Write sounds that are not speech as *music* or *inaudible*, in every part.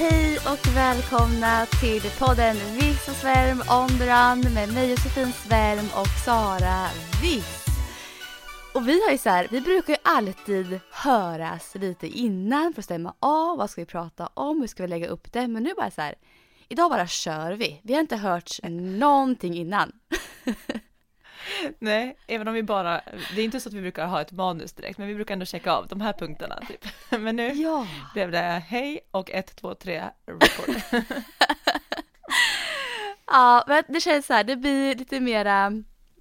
Hej och välkomna till podden Viss och Svärm on the run med mig Josefin Svärm och Sara Viss. Och vi har ju så här, vi brukar ju alltid höras lite innan för att stämma av, vad ska vi prata om, hur ska vi lägga upp det, men nu bara så här, idag bara kör vi. Vi har inte hört någonting innan. *laughs* Nej, även om vi bara, det är inte så att vi brukar ha ett manus direkt, men vi brukar ändå checka av de här punkterna typ. *laughs* Men nu Ja. blev det hej och ett, två, tre, record. *laughs* Ja, men det känns så här, det blir lite mera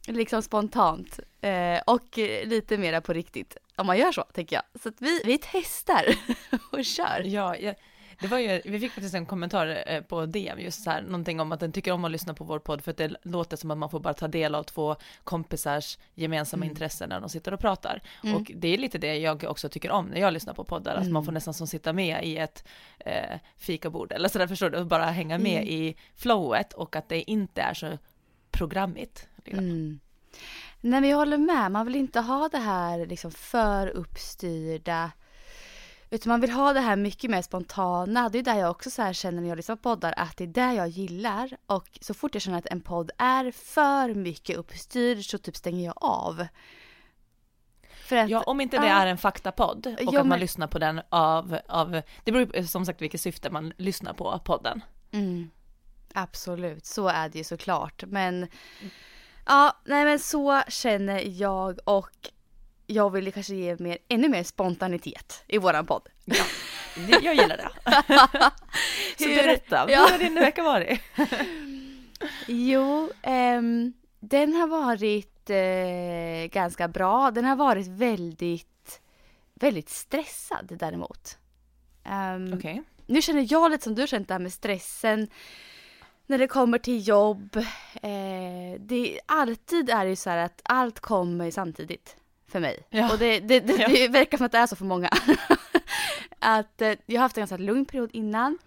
liksom spontant eh, och lite mera på riktigt om man gör så, tänker jag. Så att vi, vi testar *laughs* och kör. Ja, ja, det var ju, vi fick faktiskt en kommentar eh, på DM just så här, någonting om att den tycker om att lyssna på vår podd för att det låter som att man får bara ta del av två kompisars gemensamma intressen när de sitter och pratar. Och det är lite det jag också tycker om när jag lyssnar på poddar, att man får nästan som sitta med i ett eh, fikabord eller sådär förstår du, och bara hänga med i flowet och att det inte är så programmigt. Liksom. Nej men jag håller med, man vill inte ha det här liksom för uppstyrda utan man vill ha det här mycket mer spontana. Det är där jag också så här känner när jag lyssnar på poddar att det är det jag gillar. Och så fort jag känner att en podd är för mycket uppstyrd så typ stänger jag av. Att, Ja, om inte det är en faktapodd och Ja, att man men- lyssnar på den av, av, det beror som sagt vilket syfte man lyssnar på podden. Mm, absolut, så är det ju såklart. Men ja, nej men så känner jag och jag vill kanske ge mer, ännu mer spontanitet i våran podd. Ja, det, jag gillar det. *laughs* Så Hur- berätta, Ja. hur har din vecka varit? *laughs* Jo, ehm, den har varit eh, ganska bra. Den har varit väldigt, väldigt stressad däremot. Ehm, Okej. Nu känner jag lite som du känt det här med stressen när det kommer till jobb. Eh, det, alltid är det ju så här att allt kommer samtidigt för mig. Ja. Och det, det, det, Ja. det verkar som att det är så för många. *laughs* att eh, jag har haft en ganska lugn period innan.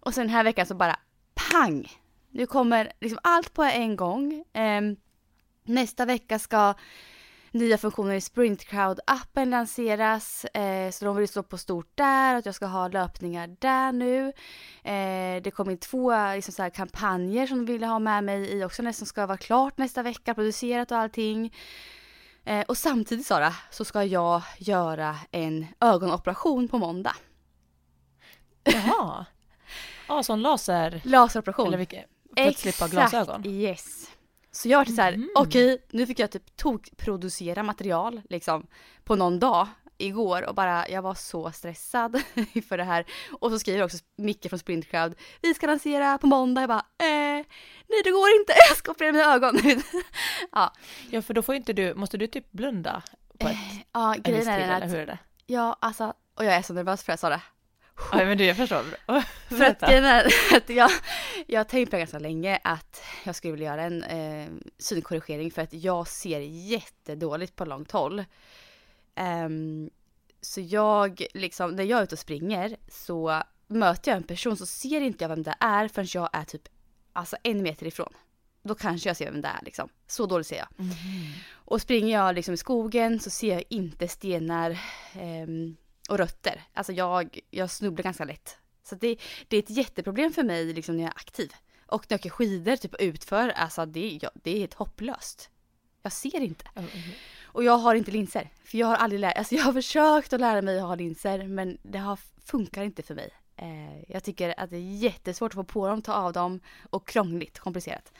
Och sen den här veckan så bara pang! Nu kommer liksom allt på en gång. Ehm, nästa vecka ska nya funktioner i Sprint Crowd-appen lanseras. Eh, så de vill stå på stort där, att jag ska ha löpningar där nu. Eh, det kommer in två liksom, så kampanjer som de ville ha med mig i också, som ska vara klart nästa vecka, producerat och allting. Eh, och samtidigt Sara, så ska jag göra en ögonoperation på måndag. Jaha. *laughs* Ja, sån laser, Laseroperation. eller vilket, för att slippa glasögon. yes. Så jag var så här, Mhm. okej, nu fick jag typ tokproducera material liksom på någon dag igår och bara, jag var så stressad *laughs* för det här. Och så skriver också Micke från Sprint Crowd, vi ska lansera på måndag. Jag bara, eh, nej det går inte, *laughs* jag ska operera mina ögon. *laughs* ja, Ja, för då får inte du, måste du typ blunda på ett, ja, en viss grejen är eller att, hur är det? ja alltså, och jag är så nervös för det, Sara. Ja, men du, jag förstår. För att, är att jag, jag har tänkt på det ganska länge att jag skulle vilja göra en eh, synkorrigering för att jag ser jättedåligt på långt håll. Ehm, så jag, liksom, när jag är ute och springer så möter jag en person så ser inte jag vem det är förrän jag är typ alltså en meter ifrån. Då kanske jag ser vem det är liksom. Så dåligt ser jag. Och springer jag liksom i skogen så ser jag inte stenar ehm, och rötter. Alltså jag, jag snubblar ganska lätt. Så det, det är ett jätteproblem för mig liksom när jag är aktiv. Och när jag åker skidor typ utför, alltså det, ja, det är helt hopplöst. Jag ser inte. Och jag har inte linser. För jag har aldrig lärt, alltså jag har *laughs* försökt att lära mig att ha linser men det har, funkar inte för mig. Eh, jag tycker att det är jättesvårt att få på dem, ta av dem och krångligt, komplicerat.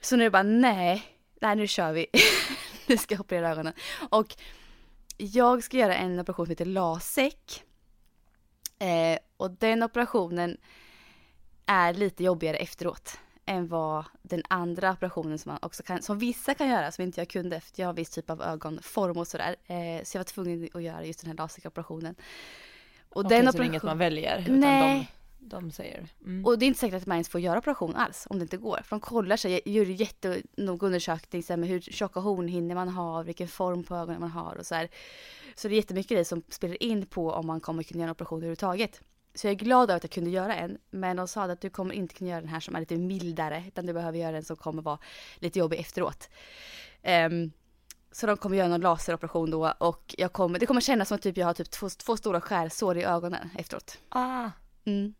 Så nu är det bara nej, nej nu kör vi. *laughs* nu ska jag operera ögonen. Och jag ska göra en operation som heter LASIK. Eh, och den operationen är lite jobbigare efteråt än vad den andra operationen som man också kan, som vissa kan göra som inte jag kunde för jag har viss typ av ögonform och sådär. Eh, så jag var tvungen att göra just den här LASIK-operationen. Och Okej, den är inget man väljer? Utan Nej. De, de säger. Mm. Och det är inte säkert att man ens får göra operation alls om det inte går. För de kollar sig, gör jättenoga undersökning så med hur tjocka hornhinnor man har, vilken form på ögonen man har och så här. Så det är jättemycket det som spelar in på om man kommer kunna göra en operation överhuvudtaget. Så jag är glad över att jag kunde göra en. Men de sa att du kommer inte kunna göra den här som är lite mildare. Utan du behöver göra en som kommer vara lite jobbig efteråt. Um, så de kommer göra någon laseroperation då och jag kommer, det kommer kännas som att typ jag har typ två, två stora skärsår i ögonen efteråt. Ah. Mm.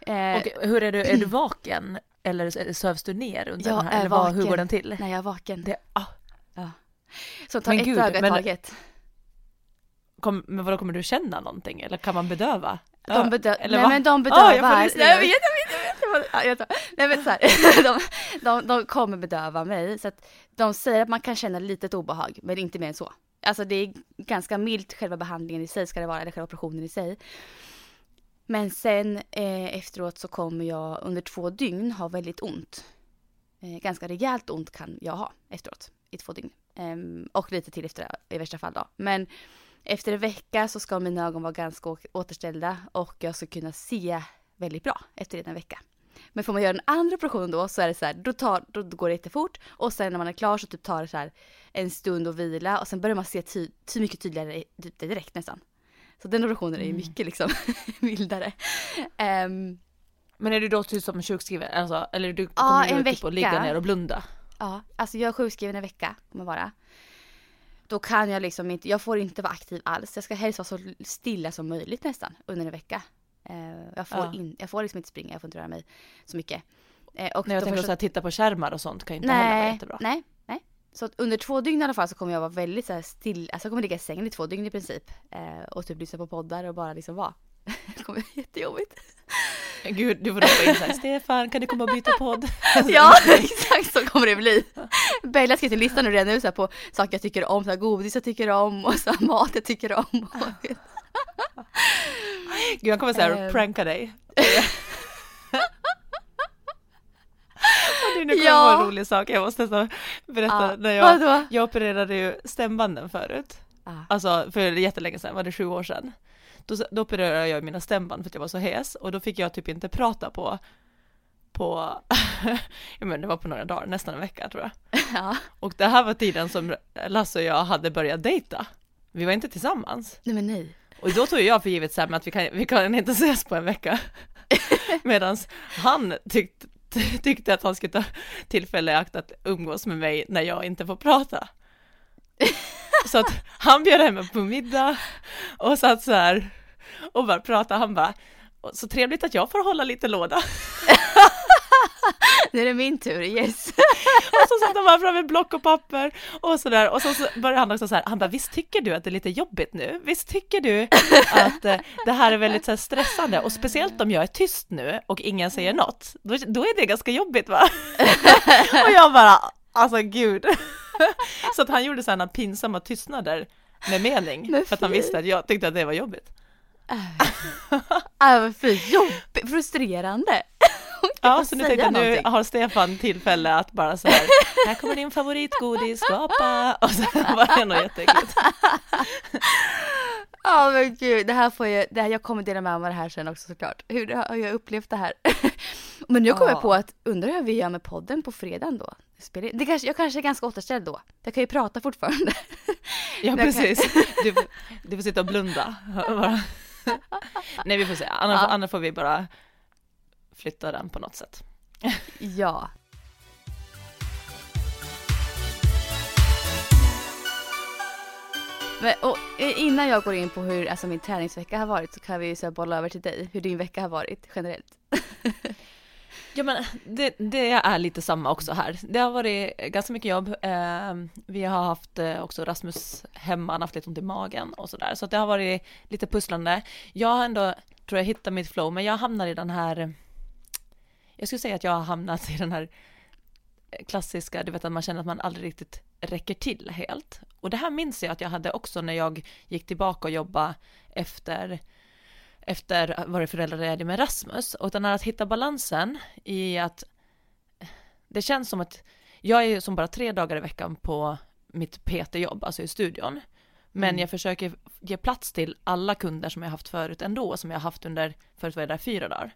Eh, och hur är du, är du *clears throat* vaken? Eller sövs du ner under jag den här? Eller vad, hur går den till? Nej, jag är vaken. Det, ah. ja. Så ta ett Gud, öga i taget. Kom, men vadå, kommer du känna någonting? Eller kan man bedöva? De bedö Eller nej men de bedövar. Oh, jag, får jag vet, jag vet, jag vet. Ja, jag. Nej men så här, *laughs* de, de, de kommer bedöva mig. Så att de säger att man kan känna litet obehag, men inte mer än så. Alltså det är ganska milt själva behandlingen i sig ska det vara, eller själva operationen i sig. Men sen eh, efteråt så kommer jag under två dygn ha väldigt ont. Eh, ganska rejält ont kan jag ha efteråt i två dygn. Eh, och lite till efter i värsta fall då. Men efter en vecka så ska mina ögon vara ganska återställda och jag ska kunna se väldigt bra efter en vecka. Men får man göra den andra operationen då så är det så här, då, tar, då går det jättefort och sen när man är klar så typ tar det så här en stund att vila och sen börjar man se ty, ty mycket tydligare typ direkt nästan. Så den operationen är ju mm. mycket liksom *laughs* mildare. Um, men är du då typ som sjukskriven, alltså, eller du kommer ja, du typ att ligga ner och blunda? Ja, alltså jag är sjukskriven en vecka kommer vara. Då kan jag liksom inte, jag får inte vara aktiv alls. Jag ska helst vara så stilla som möjligt nästan under en vecka. Uh, jag, får ja. in, jag får liksom inte springa, jag får inte röra mig så mycket. Uh, och Nej, jag tänker så att titta på skärmar och sånt kan ju inte nej, heller vara jättebra. Nej, nej. Så under två dygn i alla fall så kommer jag vara väldigt så här still, alltså jag kommer ligga i sängen i två dygn i princip. Uh, och typ lyssna på poddar och bara liksom vara. *laughs* det kommer bli jättejobbigt. *laughs* Gud, du får ropa in såhär, Stefan kan du komma och byta podd? *laughs* ja, exakt så kommer det bli. Bella har skrivit en lista nu redan nu så på saker jag tycker om, så här, godis jag tycker om och så här, mat jag tycker om. *laughs* Gud, jag kommer såhär uh, pranka dig. nu kommer ja. en rolig sak, jag måste nästan berätta. Ah, när jag, jag opererade ju stämbanden förut. Ah. Alltså för jättelänge sedan, var det sju år sedan. Då, då opererade jag mina stämband för att jag var så hes och då fick jag typ inte prata på på, *laughs* ja men det var på några dagar, nästan en vecka tror jag. *laughs* Ja. Och det här var tiden som Lasse och jag hade börjat dejta. Vi var inte tillsammans. Nej men nej. Och då tog jag för givet så här med att vi kan, vi kan inte ses på en vecka. *laughs* Medan han tyckte, tyckte att han skulle ta tillfälle i akt att umgås med mig när jag inte får prata. *laughs* Så att han bjöd hem mig på middag och satt så här och bara pratade, han bara, så trevligt att jag får hålla lite låda. *laughs* Nu är det min tur, yes. *laughs* och så satt han bara fram block och papper och sådär och så, började han också så här, han bara visst tycker du att det är lite jobbigt nu? Visst tycker du att eh, det här är väldigt så här, stressande och speciellt om jag är tyst nu och ingen säger något, då, då är det ganska jobbigt va? och jag bara, alltså gud. *laughs* så att han gjorde sådana pinsamma tystnader med mening för att han visste att jag tyckte att det var jobbigt. Äh, för jobbigt, frustrerande. Ja, så nu tänkte jag nu har Stefan tillfälle att bara så här, här kommer din favoritgodis, skapa, *laughs* och så var det nog jätteäckligt. *laughs* Ja oh, men gud, det här får jag, det här, jag kommer dela med mig av det här sen också såklart. Hur har jag upplevt det här? *laughs* men nu kommer oh. jag på att, undrar hur vi gör med podden på fredagen då? Det kanske, jag kanske är ganska återställd då. Jag kan ju prata fortfarande. ja precis, du, du får sitta och blunda. Nej vi får se, annars, ja. annars får vi bara flytta den på något sätt. *laughs* ja. Och innan jag går in på hur alltså, min träningsvecka har varit så kan vi så bolla över till dig, hur din vecka har varit generellt. *laughs* ja men det, det, är lite samma också här. Det har varit ganska mycket jobb. Eh, vi har haft eh, också Rasmus hemma, han har haft lite ont i magen och sådär. Så det har varit lite pusslande. Jag har ändå, tror jag, hittat mitt flow, men jag hamnar i den här jag skulle säga att jag har hamnat i den här klassiska, du vet att man känner att man aldrig riktigt räcker till helt. Och det här minns jag att jag hade också när jag gick tillbaka och jobbade efter efter varit föräldraledig med Rasmus, och utan att hitta balansen i att det känns som att jag är som bara tre dagar i veckan på mitt PT-jobb, alltså i studion. Men Mm. jag försöker ge plats till alla kunder som jag haft förut ändå, som jag haft under, förut var jag där fyra dagar.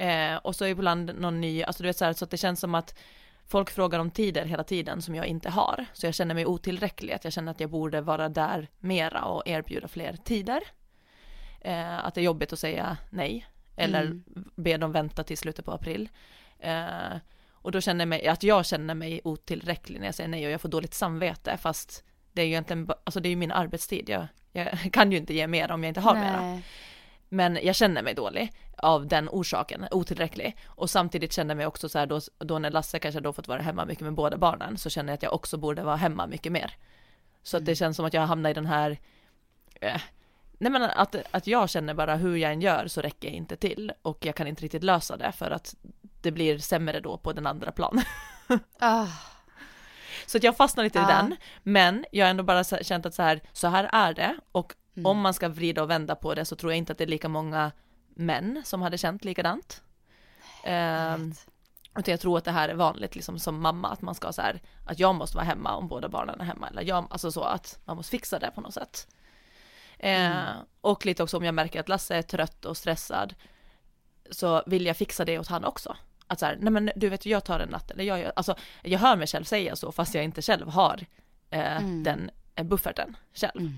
Eh, och så ibland någon ny, alltså du vet så här, så att det känns som att folk frågar om tider hela tiden som jag inte har. Så jag känner mig otillräcklig, att jag känner att jag borde vara där mera och erbjuda fler tider. Eh, att det är jobbigt att säga nej, eller Mm. be dem vänta till slutet på april. Eh, och då känner jag mig, att jag känner mig otillräcklig när jag säger nej och jag får dåligt samvete fast det är ju egentligen, alltså det är ju min arbetstid, jag, jag *laughs* kan ju inte ge mer om jag inte har mera. Men jag känner mig dålig av den orsaken, otillräcklig. Och samtidigt känner jag mig också så här då, då när Lasse kanske då fått vara hemma mycket med båda barnen så känner jag att jag också borde vara hemma mycket mer. Så att det känns som att jag hamnar i den här, eh, nej men att, att jag känner bara hur jag än gör så räcker jag inte till och jag kan inte riktigt lösa det för att det blir sämre då på den andra plan. *laughs* Ah, Så att jag fastnar lite i Ja. den, men jag har ändå bara känt att så här, så här är det och Mm. om man ska vrida och vända på det så tror jag inte att det är lika många män som hade känt likadant. Ehm, vet. utan jag tror att det här är vanligt liksom som mamma, att man ska så här, att jag måste vara hemma om båda barnen är hemma, eller jag, alltså så att man måste fixa det på något sätt. Eh, Mm. Och lite också om jag märker att Lasse är trött och stressad, så vill jag fixa det åt han också. Att så här, nej men du vet jag tar en natt, eller jag gör, alltså jag hör mig själv säga så fast jag inte själv har eh, Mm. den eh, bufferten själv. Mm.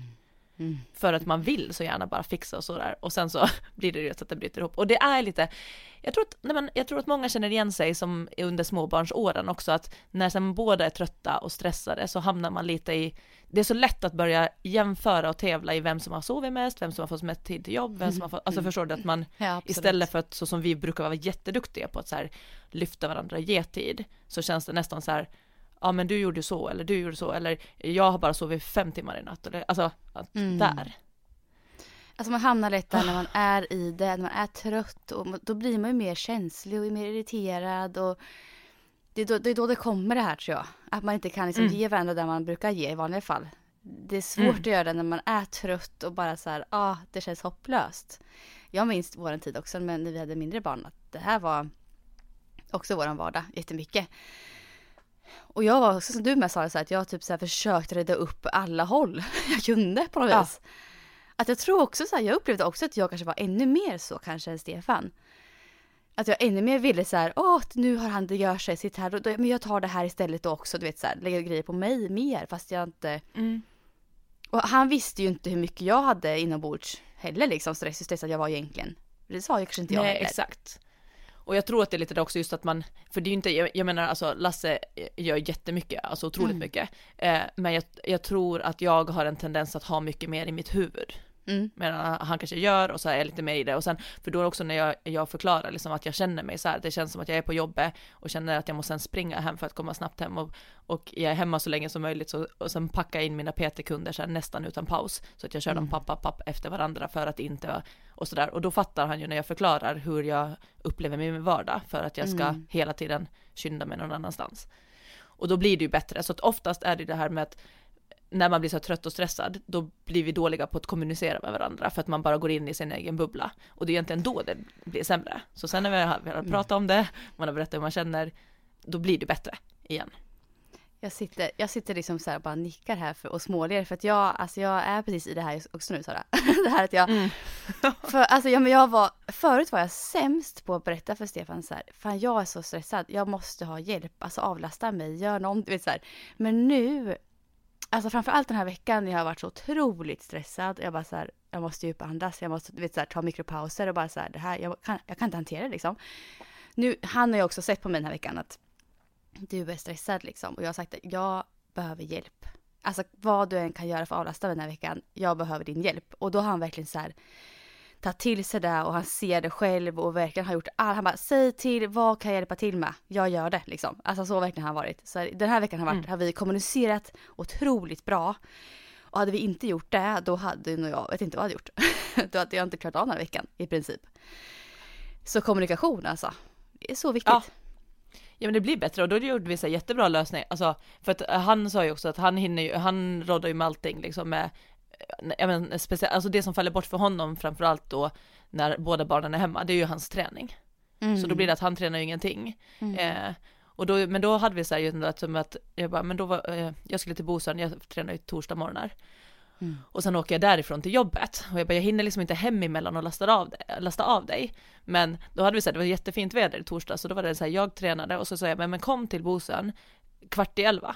Mm. För att man vill så gärna bara fixa och sådär och sen så *laughs* blir det ju så att det bryter ihop. Och det är lite, jag tror att, nej men, jag tror att många känner igen sig som under småbarnsåren också att när sen båda är trötta och stressade så hamnar man lite i, det är så lätt att börja jämföra och tävla i vem som har sovit mest, vem som har fått mest tid till jobb, vem som har fått, alltså förstår du att man Ja. Istället för att så som vi brukar vara jätteduktiga på att så här lyfta varandra och ge tid så känns det nästan så här ja men du gjorde så eller du gjorde så eller jag har bara sovit fem timmar i natt eller alltså att Mm. där. Alltså man hamnar lätt där när man är i det, när man är trött och då blir man ju mer känslig och mer irriterad och det är då det, är då det kommer det här tror jag. Att man inte kan liksom Mm. ge varandra det man brukar ge i vanliga fall. Det är svårt Mm. att göra det när man är trött och bara så här, ah, det känns hopplöst. Jag minns våran tid också, men när vi hade mindre barn, att det här var också våran vardag jättemycket. Och jag var också som du med Sara, så att jag typ så här försökte rädda upp alla håll *laughs* jag kunde på något Ja. vis. Att jag tror också så här, jag upplevde också att jag kanske var ännu mer så kanske än Stefan. Att jag ännu mer ville så här, åh nu har han det gör sig, sitt här, då, men jag tar det här istället också, du vet så här, lägga grejer på mig mer fast jag inte och han visste ju inte hur mycket jag hade inombords heller liksom stress och stress att jag var egentligen. Det sa ju kanske inte jag Nej heller. exakt. Och jag tror att det är lite det också just att man, för det är ju inte, jag, jag menar alltså Lasse gör jättemycket, alltså otroligt Mm. mycket. Eh, men jag, jag tror att jag har en tendens att ha mycket mer i mitt huvud. Mm. medan han kanske gör och så är jag lite mer i det. Och sen för då också när jag, jag förklarar liksom att jag känner mig så här, det känns som att jag är på jobbet och känner att jag måste sen springa hem för att komma snabbt hem. Och, och jag är hemma så länge som möjligt så, och sen packa in mina PT-kunder så här nästan utan paus. Så att jag kör dem papp, papp, papp efter varandra för att inte och sådär och då fattar han ju när jag förklarar hur jag upplever min vardag för att jag ska Mm. hela tiden skynda mig någon annanstans. Och då blir det ju bättre, så att oftast är det det här med att när man blir så trött och stressad, då blir vi dåliga på att kommunicera med varandra för att man bara går in i sin egen bubbla. Och det är egentligen då det blir sämre. Så sen när vi har, vi har pratat om det, man har berättat hur man känner, då blir det bättre igen. Jag sitter, jag sitter liksom så här och bara nickar här för, och småler för att jag, alltså jag är precis i det här också nu Sara. *laughs* det här att jag, Mm. *laughs* för alltså ja, men jag var, förut var jag sämst på att berätta för Stefan så här, fan jag är så stressad, jag måste ha hjälp, alltså avlasta mig, gör någonting, vet så här. Men nu, alltså framför allt den här veckan, jag har varit så otroligt stressad, jag bara så här, jag måste djupandas, jag måste vet, så här, ta mikropauser och bara så här, det här, jag kan, jag kan inte hantera det liksom. Nu, han har ju också sett på mig den här veckan att du är stressad liksom. Och jag har sagt att jag behöver hjälp. Alltså vad du än kan göra för att avlasta mig den här veckan, jag behöver din hjälp. Och då har han verkligen så här tagit till sig det och han ser det själv och verkligen har gjort allt. Han bara, säg till, vad kan jag hjälpa till med? Jag gör det liksom. Alltså så verkligen har han varit. Så den här veckan har, varit, Mm. har vi kommunicerat otroligt bra. Och hade vi inte gjort det, då hade nog jag, vet inte vad jag hade gjort. *laughs* då hade jag inte klarat av den här veckan i princip. Så kommunikation alltså. Det är så viktigt. Ja. Ja men det blir bättre och då gjorde vi så jättebra lösning, alltså för att eh, han sa ju också att han hinner ju, han råddar ju med allting liksom med, jag men, speciellt, alltså det som faller bort för honom framförallt då när båda barnen är hemma, det är ju hans träning. Mm. Så då blir det att han tränar ju ingenting. Mm. Eh, Och då, men då hade vi så här ju att, som att jag bara, men då var, eh, jag skulle till Bosön, jag tränar ju torsdag morgnar. Mm. Och sen åker jag därifrån till jobbet. Och jag bara, jag hinner liksom inte hem emellan och lasta av, lasta av dig. Men då hade vi så här, det var jättefint väder i torsdag, så då var det så här, jag tränade och så sa jag, men, men kom till Bosön kvart i elva.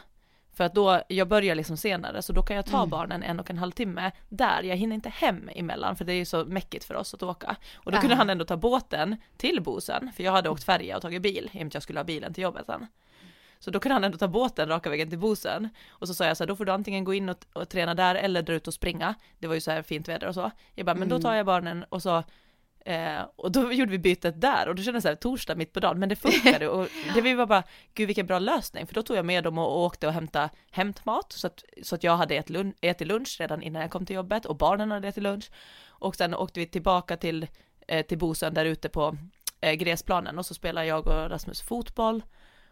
För att då, jag börjar liksom senare, så då kan jag ta Mm. barnen en och en halv timme där. Jag hinner inte hem emellan, för det är ju så mäckigt för oss att åka. Och då kunde han ändå ta båten till Bosön, för jag hade åkt färja och tagit bil, i och med att jag skulle ha bilen till jobbet sen. Så då kunde han ändå ta båten raka vägen till Bosön. Och så sa jag så här, då får du antingen gå in och, och träna där eller dra ut och springa. Det var ju så här fint väder och så. Jag bara, men då tar jag barnen och så Eh, och då gjorde vi bytet där och då kände jag så här, torsdag mitt på dagen, men det funkade och *laughs* det var bara, gud vilken bra lösning, för då tog jag med dem och åkte och hämtade hämtmat så att, så att jag hade ätit lunch, ätit lunch redan innan jag kom till jobbet och barnen hade ätit lunch. Och sen åkte vi tillbaka till, eh, till Bosön där ute på eh, gräsplanen och så spelade jag och Rasmus fotboll.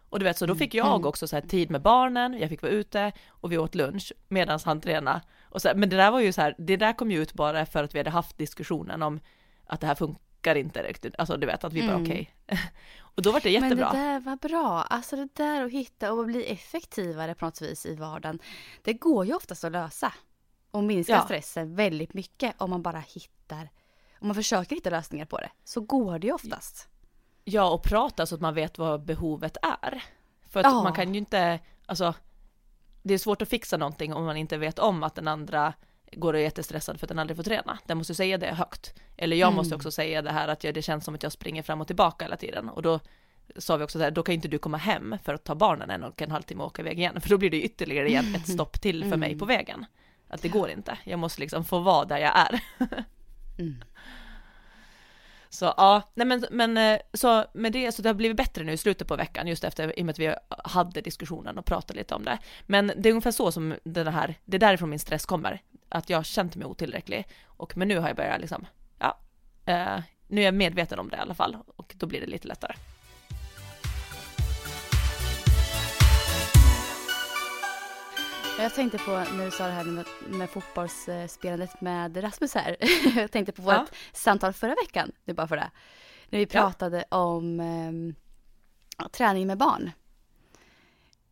Och du vet, så då fick jag Mm. också så här tid med barnen, jag fick vara ute och vi åt lunch medan han tränade. Och så, men det där var ju så här, det där kom ju ut bara för att vi hade haft diskussionen om att det här funkar inte riktigt, alltså du vet att vi bara Mm. okej. *laughs* och då var det jättebra. Men det där var bra. Alltså det där att hitta och bli effektivare på något vis i vardagen. Det går ju oftast att lösa. Och minska Ja. stressen väldigt mycket om man bara hittar, om man försöker hitta lösningar på det. Så går det ju oftast. Ja, och prata så att man vet vad behovet är. För att Ja. man kan ju inte, alltså, det är svårt att fixa någonting om man inte vet om att den andra går och är jättestressad för att den aldrig får träna. Den måste säga det högt. Eller jag måste Mm. också säga det här att jag, det känns som att jag springer fram och tillbaka hela tiden. Och då sa vi också så här, då kan inte du komma hem för att ta barnen en och en halvtimme och åka iväg igen. För då blir det ytterligare igen ett *laughs* stopp till för mig Mm. på vägen. Att det går inte. Jag måste liksom få vara där jag är. *laughs* Mm. Så ja, nej men, men eh, så med det, så det har blivit bättre nu i slutet på veckan just efter, i och med att vi hade diskussionen och pratade lite om det. Men det är ungefär så som den här, det är därifrån min stress kommer. Att jag har känt mig otillräcklig. Och men nu har jag börjat liksom, ja, eh, nu är jag medveten om det i alla fall. Och då blir det lite lättare. Jag tänkte på när du sa det här med, med fotbollsspelandet med Rasmus här. *laughs* Jag tänkte på vårt Ja. samtal förra veckan, är bara för det. När vi Ja. pratade om ehm, ja, träning med barn.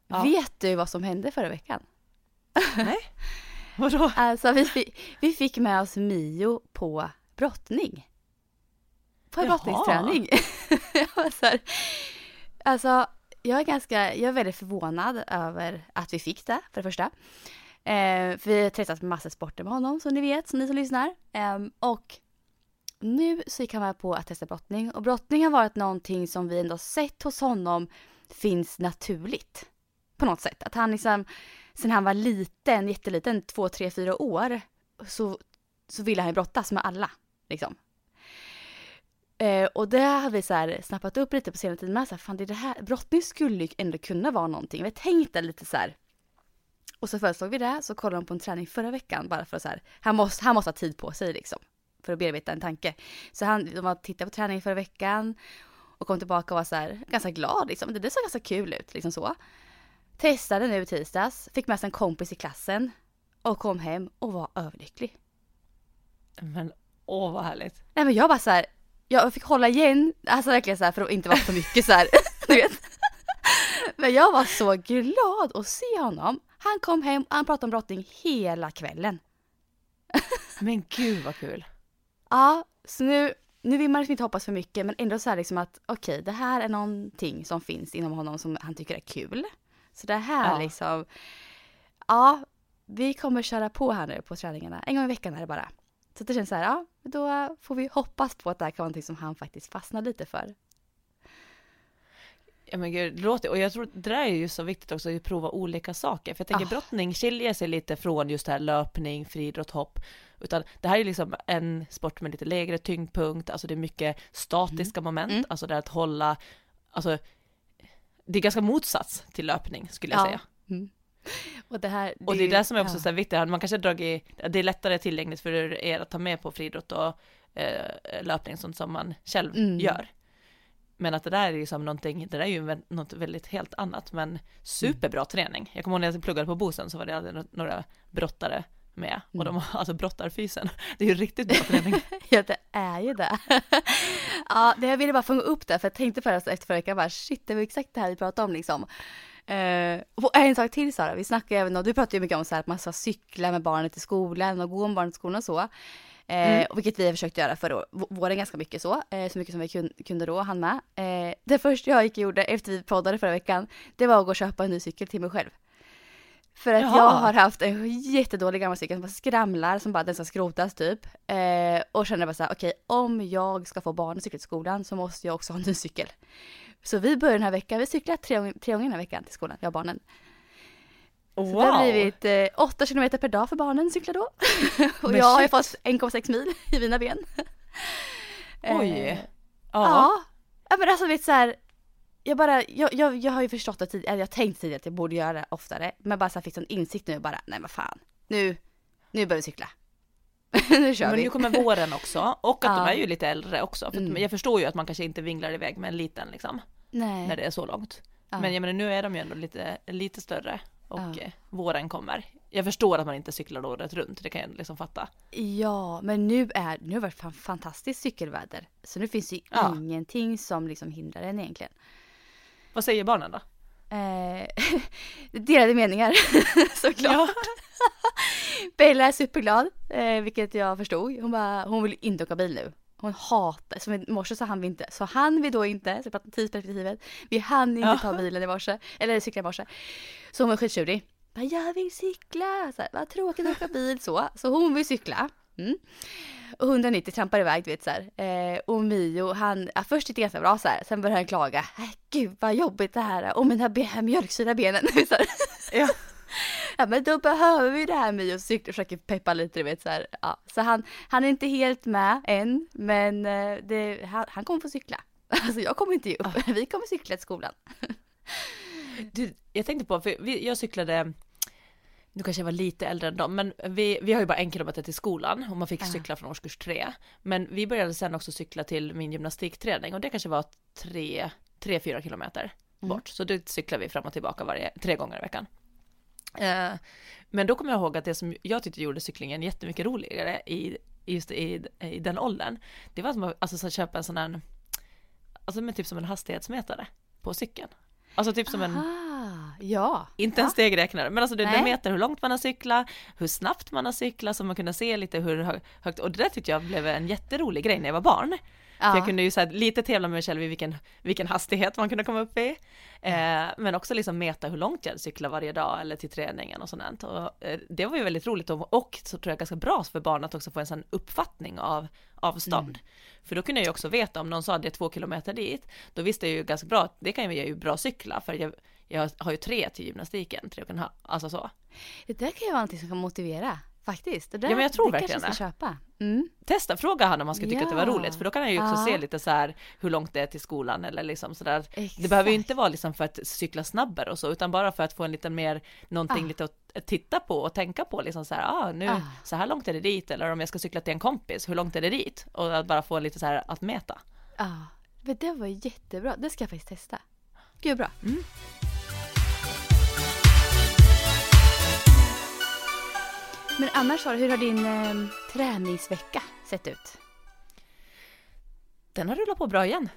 Ja. Vet du vad som hände förra veckan? *laughs* Vadå? Alltså vi fick, vi fick med oss Mio på brottning. På en Jaha. brottningsträning. *laughs* jag var så här, alltså jag är ganska, jag är väldigt förvånad över att vi fick det för det första. Eh, för vi har testat massor sporter med honom som ni vet, som ni som lyssnar. Eh, och nu så gick han med på att testa brottning och brottning har varit någonting som vi ändå sett hos honom finns naturligt. På något sätt. Att han liksom, sen han var liten, jätteliten, två, tre, fyra år, så, så ville han ju brottas med alla. Liksom. Eh, och det har vi så här snappat upp lite på senare tid med. Så här, fan, det är det här, brottning skulle ju ändå kunna vara någonting. Vi tänkte lite så här. Och så föreslog vi det, så kollade de på en träning förra veckan bara för att så här, han måste, han måste ha tid på sig liksom. För att bearbeta en tanke. Så han, de var tittade på träningen förra veckan och kom tillbaka och var så här, ganska glad liksom. Det, det såg ganska kul ut liksom så. Testade nu i tisdags, fick med sig en kompis i klassen och kom hem och var överlycklig. Men åh vad härligt. Nej men jag bara så här, jag fick hålla igen, alltså verkligen så här för att inte vara för mycket så här, *laughs* du vet. Men jag var så glad att se honom. Han kom hem och han pratade om brottning hela kvällen. Men gud vad kul. Ja, så nu, nu vill man liksom inte hoppas för mycket men ändå så här liksom att okej, det här är någonting som finns inom honom som han tycker är kul. Så det här Ja. liksom, ja, vi kommer köra på här nu på träningarna. En gång i veckan är det bara. Så det känns så här, ja, då får vi hoppas på att det här kan vara någonting som han faktiskt fastnar lite för. Ja men gud, det låter, och jag tror det där är ju så viktigt också att prova olika saker. För jag tänker Ah. brottning skiljer sig lite från just det här löpning, friidrott, hopp. Utan det här är liksom en sport med lite lägre tyngdpunkt, alltså det är mycket statiska moment, Mm. alltså det att hålla, alltså det är ganska motsats till löpning skulle jag Ja. säga. Mm. *laughs* Och det här, Och det är det som är också ja. så här viktigt, man kanske dragit, det är lättare tillgängligt för er att ta med på friidrott och eh, löpning, sånt som man själv Mm. gör. Men att det där är ju som någonting, det där är ju något väldigt helt annat, men superbra träning. Jag kommer ihåg när jag pluggade på Bosön så var det några brottare med och de har alltså brottarfysen. *laughs* Det är ju riktigt bra träning. *laughs* ja det är ju det. ja, det jag ville bara fånga upp det för jag tänkte förra efter förra veckan bara shit det var exakt det här vi pratade om liksom. Uh, och en sak till Sara, vi snackar även om, du pratar ju mycket om så här att man ska cykla med barnet till skolan och gå med barnet till skolan och så. Uh, mm. Vilket vi har försökt göra förra våren ganska mycket så, uh, så mycket som vi kunde då, han med. Uh, det första jag gick och gjorde efter vi poddade förra veckan, det var att gå och köpa en ny cykel till mig själv. För att Jaha. jag har haft en jättedålig gammal cykel som bara skramlar, som bara den ska skrotas typ. Eh, och känner bara så här, okej okay, om jag ska få barn att cykla till skolan så måste jag också ha en ny cykel. Så vi börjar den här veckan, vi cyklar tre, tre gånger den här veckan till skolan, jag och barnen. Wow. Så det har blivit eh, 8 kilometer per dag för barnen cykla då. *laughs* och jag har ju fått 1,6 mil i mina ben. Oj. Eh, ja. ja. men alltså vet så här, jag bara, jag, jag, jag har ju förstått det tidigare, jag tänkt tidigare att jag borde göra det oftare. Men bara så här fick en insikt nu bara, nej men fan. Nu, nu börjar vi cykla. *laughs* nu kör men vi. nu kommer våren också och att ja. de är ju lite äldre också. För mm. Jag förstår ju att man kanske inte vinglar iväg med en liten liksom. Nej. När det är så långt. Ja. Men jag menar nu är de ju ändå lite, lite större och ja. Våren kommer. Jag förstår att man inte cyklar året runt, det kan jag liksom fatta. Ja, men nu är nu har det varit fantastiskt cykelväder. Så nu finns det ju ingenting som liksom hindrar en egentligen. Vad säger barnen då? Eh, *laughs* delade meningar *laughs* såklart. Ja. *laughs* Bella är superglad, eh, vilket jag förstod. Hon, bara, hon vill inte åka bil nu. Hon hatar, som i morse så han vi inte, så han vi då inte, så pratar tidsperspektivet, vi hann inte ja. ta bilen i morse, eller cykla i morse. Så hon var skittjurig. Jag vill cykla, så här, vad tråkigt att åka bil så. Så hon vill cykla. Mm. Och 190 trampar iväg, du vet så. Eh, och Mio, han, ja, först det ganska bra så här. Sen började han klaga. Äh, gud vad jobbigt det här är. Och mina ben, *laughs* mjölksyra benen. *laughs* så ja. *laughs* ja men då behöver vi det här Mio. Så försöker peppa lite, du vet så här. Ja. Så han, han är inte helt med än. Men eh, det, han, han kommer få cykla. Alltså jag kommer inte ge upp. Ah. Vi kommer cykla till skolan. Du, jag tänkte på, för jag cyklade nu kanske jag var lite äldre än dem, men vi, vi har ju bara en kilometer till skolan och man fick cykla från årskurs tre. Men vi började sen också cykla till min gymnastikträning och det kanske var tre, tre fyra kilometer mm. bort. Så då cyklade vi fram och tillbaka varje, tre gånger i veckan. Eh, men då kommer jag ihåg att det som jag tyckte gjorde cyklingen jättemycket roligare i, just i, i den åldern, det var som att alltså, så köpa en sån här, alltså med typ som en hastighetsmätare på cykeln. Alltså typ som Aha. en Ja. Inte en stegräknare, men alltså det, det mäter hur långt man har cyklat, hur snabbt man har cyklat, så man kunde se lite hur högt, och det där tyckte jag blev en jätterolig grej när jag var barn. Ja. För jag kunde ju så här, lite tävla med mig själv i vilken, vilken hastighet man kunde komma upp i. Eh, men också liksom mäta hur långt jag cyklar varje dag eller till träningen och sånt. Och, eh, det var ju väldigt roligt och, och, så tror jag ganska bra för barn att också få en sån uppfattning av avstånd. Mm. För då kunde jag ju också veta om någon sa att det är två kilometer dit, då visste jag ju ganska bra att det kan jag ju bra cykla för jag jag har ju tre till gymnastiken, tre och en halv, alltså så. Det där kan ju vara någonting som kan motivera. Faktiskt. Det där, ja men jag tror det verkligen det. köpa. Mm. Testa, fråga han om han ska tycka ja. att det var roligt för då kan han ju också ja. se lite så här hur långt det är till skolan eller liksom sådär. Exakt. Det behöver ju inte vara liksom för att cykla snabbare och så utan bara för att få en lite mer någonting ah. lite att titta på och tänka på liksom så här, ah, nu ah. så här långt är det dit eller om jag ska cykla till en kompis, hur långt är det dit? Och att bara få lite så här att mäta. Ja, ah. men det var jättebra, det ska jag faktiskt testa. Gud bra. Mm. Men annars, hur har din eh, träningsvecka sett ut? Den har rullat på bra igen.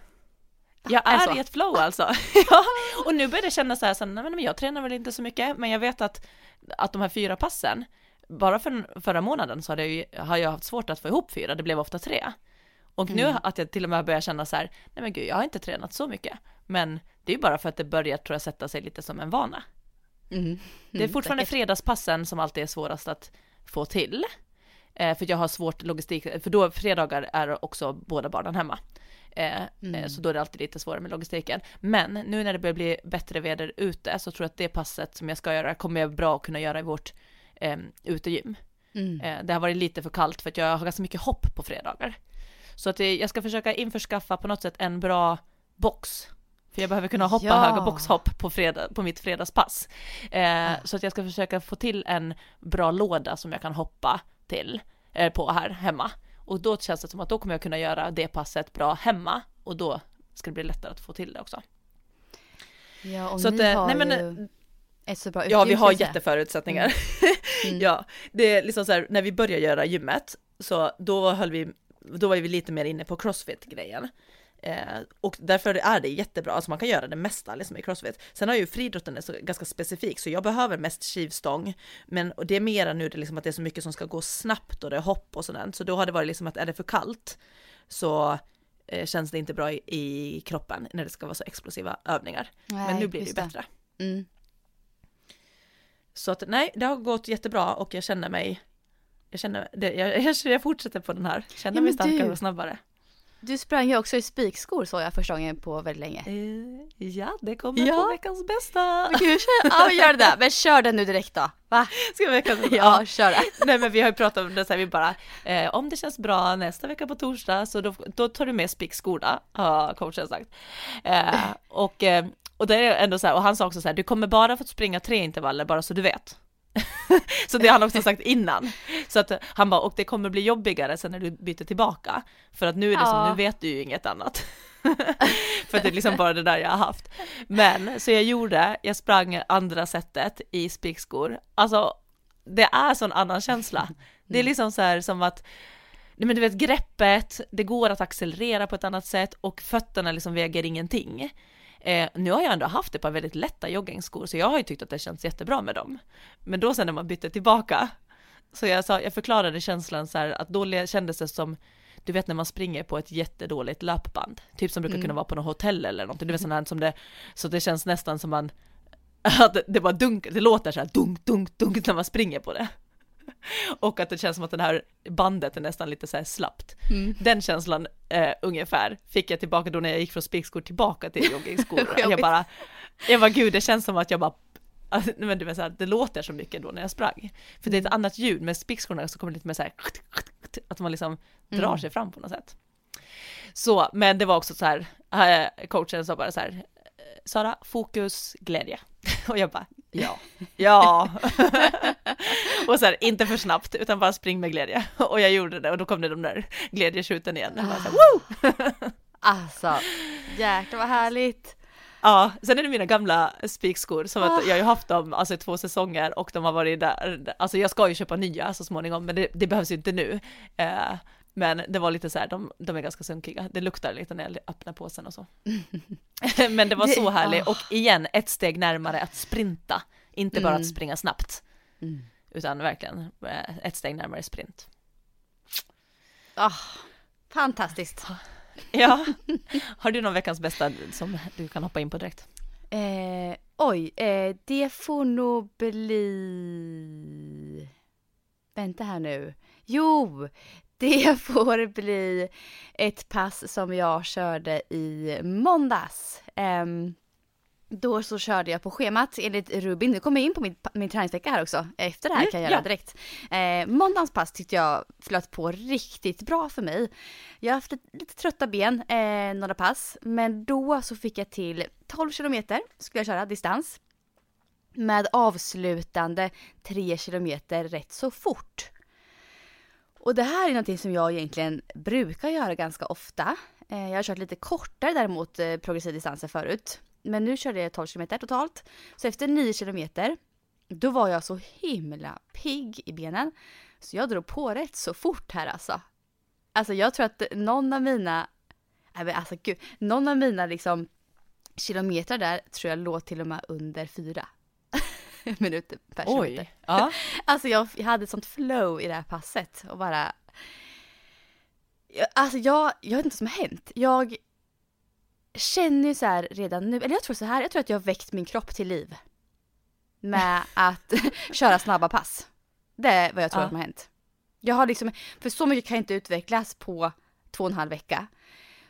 Jag är alltså. i ett flow alltså. *laughs* ja, och nu börjar det kännas så här, så, nej, men jag tränar väl inte så mycket, men jag vet att, att de här fyra passen, bara för förra månaden så hade jag, har jag haft svårt att få ihop fyra, det blev ofta tre. Och nu mm. att jag till och med börjar känna så här, nej men gud, jag har inte tränat så mycket, men det är ju bara för att det börjar, tror jag, sätta sig lite som en vana. Mm. Mm, det är fortfarande säkert. fredagspassen som alltid är svårast att få till. Eh, för jag har svårt logistik, för då fredagar är också båda barnen hemma. Eh, eh, mm. Så då är det alltid lite svårare med logistiken. Men nu när det börjar bli bättre väder ute så tror jag att det passet som jag ska göra kommer jag bra att kunna göra i vårt eh, utegym. Mm. Eh, det har varit lite för kallt för att jag har ganska mycket hopp på fredagar. Så att jag ska försöka införskaffa på något sätt en bra box för jag behöver kunna hoppa ja. höga boxhopp på, fredag, på mitt fredagspass. Eh, ja. Så att jag ska försöka få till en bra låda som jag kan hoppa till eh, på här hemma. Och då känns det som att då kommer jag kunna göra det passet bra hemma och då ska det bli lättare att få till det också. Ja, och så ni att, eh, har nej, men, ju... Ett så bra Ja, vi har jätteförutsättningar. *laughs* Mm. ja, det är liksom så här, när vi började göra gymmet, så då höll vi, då var vi lite mer inne på crossfit-grejen. Eh, och därför är det jättebra, alltså man kan göra det mesta liksom i crossfit. Sen har ju friidrotten så ganska specifik, så jag behöver mest skivstång. Men det är mera nu det är liksom att det är så mycket som ska gå snabbt och det är hopp och sådant. Så då har det varit liksom att är det för kallt så eh, känns det inte bra i, i kroppen när det ska vara så explosiva övningar. Men Nej, nu blir det ju bättre. Mm. Så att nej, det har gått jättebra och jag känner mig, jag känner, jag, jag, *laughs* jag fortsätter på den här, känner Ja, mig men du- starkare och snabbare. Du sprang ju också i spikskor såg jag första gången på väldigt länge. Eh, ja, det kommer Ja. på veckans bästa. Men gud, kör, ja gör det där. Men kör den nu direkt då. Va? Ska veckans bästa? Ja, kör det. *laughs* Nej men vi har ju pratat om det så här, vi bara, eh, om det känns bra nästa vecka på torsdag så då, då tar du med spikskorna, har coachen sagt. Eh, och, eh, och det är ändå så här, och han sa också så här, du kommer bara få springa tre intervaller bara så du vet. *laughs* så det har han också sagt innan. Så att han bara, och det kommer bli jobbigare sen när du byter tillbaka. För att nu är det som, Ja. nu vet du ju inget annat. *laughs* för att det är liksom bara det där jag har haft. Men så jag gjorde, jag sprang andra sättet i spikskor. Alltså det är sån annan känsla. Det är liksom så här som att Nej men du vet greppet, det går att accelerera på ett annat sätt och fötterna liksom väger ingenting. Eh, nu har jag ändå haft ett par väldigt lätta joggingskor så jag har ju tyckt att det känns jättebra med dem. Men då sen när man bytte tillbaka, så jag, sa, jag förklarade känslan så här att då kändes det som, du vet när man springer på ett jättedåligt löpband, typ som brukar kunna vara på något hotell eller någonting, du vet sån här som det, så det känns nästan som man, *laughs* att det, det bara dunkar, det låter så här dunk, dunk, dunk när man springer på det. *laughs* Och att det känns som att det här bandet är nästan lite så här slappt. Den känslan eh, ungefär fick jag tillbaka då när jag gick från spikskor tillbaka till joggingskor. *laughs* jag bara, jag bara gud det känns som att jag bara Alltså, men du vet, så här, det låter så mycket då när jag sprang. För det är ett annat ljud, med spikskorna så kommer det lite mer så här, att man liksom drar sig fram på något sätt. Så, men det var också så här, eh, coachen sa bara så här, eh, Sara, fokus, glädje. *laughs* Och jag bara, ja, ja. *laughs* och så här, inte för snabbt, utan bara spring med glädje. *laughs* Och jag gjorde det och då kom det de där glädjetjuten igen. Jag bara så här, Woo! *laughs* Alltså, jäklar vad härligt. Ja, sen är det mina gamla spikskor som att jag har ju haft dem alltså i två säsonger och de har varit där, alltså jag ska ju köpa nya så småningom men det, det behövs ju inte nu. Eh, men det var lite så här, de, de är ganska sunkiga, det luktar lite när jag öppnar påsen och så. *laughs* men det var så härligt ah. och igen ett steg närmare att sprinta, inte bara Mm. att springa snabbt. Mm. Utan verkligen eh, ett steg närmare sprint. Ah, fantastiskt. Ja, *laughs* har du någon veckans bästa som du kan hoppa in på direkt? Eh, oj, eh, det får nog bli... Vänta här nu. Jo, *laughs* det får bli ett pass som jag körde i måndags. Ehm, då så körde jag på schemat enligt Rubin. Nu kommer jag in på min, min träningsvecka här också. Efter det här Mm, kan jag göra ja. direkt. Eh, måndagens pass tyckte jag flöt på riktigt bra för mig. Jag har haft lite, lite trötta ben eh, några pass. Men då så fick jag till 12 kilometer skulle jag köra distans. Med avslutande 3 kilometer rätt så fort. Och det här är någonting som jag egentligen brukar göra ganska ofta. Eh, jag har kört lite kortare däremot eh, progressiv distanser förut. Men nu körde jag 12 kilometer totalt. Så efter 9 kilometer, då var jag så himla pigg i benen. Så jag drog på rätt så fort här alltså. Alltså jag tror att någon av mina, nej men alltså gud, någon av mina liksom kilometrar där tror jag låg till och med under fyra *laughs* minuter per kilometer. Oj, ja. *laughs* Alltså jag, jag hade ett sånt flow i det här passet och bara... Alltså jag, jag vet inte vad som har hänt. Jag känner ju så här redan nu, eller jag tror så här, jag tror att jag har väckt min kropp till liv. Med *laughs* att köra snabba pass. Det är vad jag tror Ja. att som har hänt. Jag har liksom, för så mycket kan inte utvecklas på två och en halv vecka.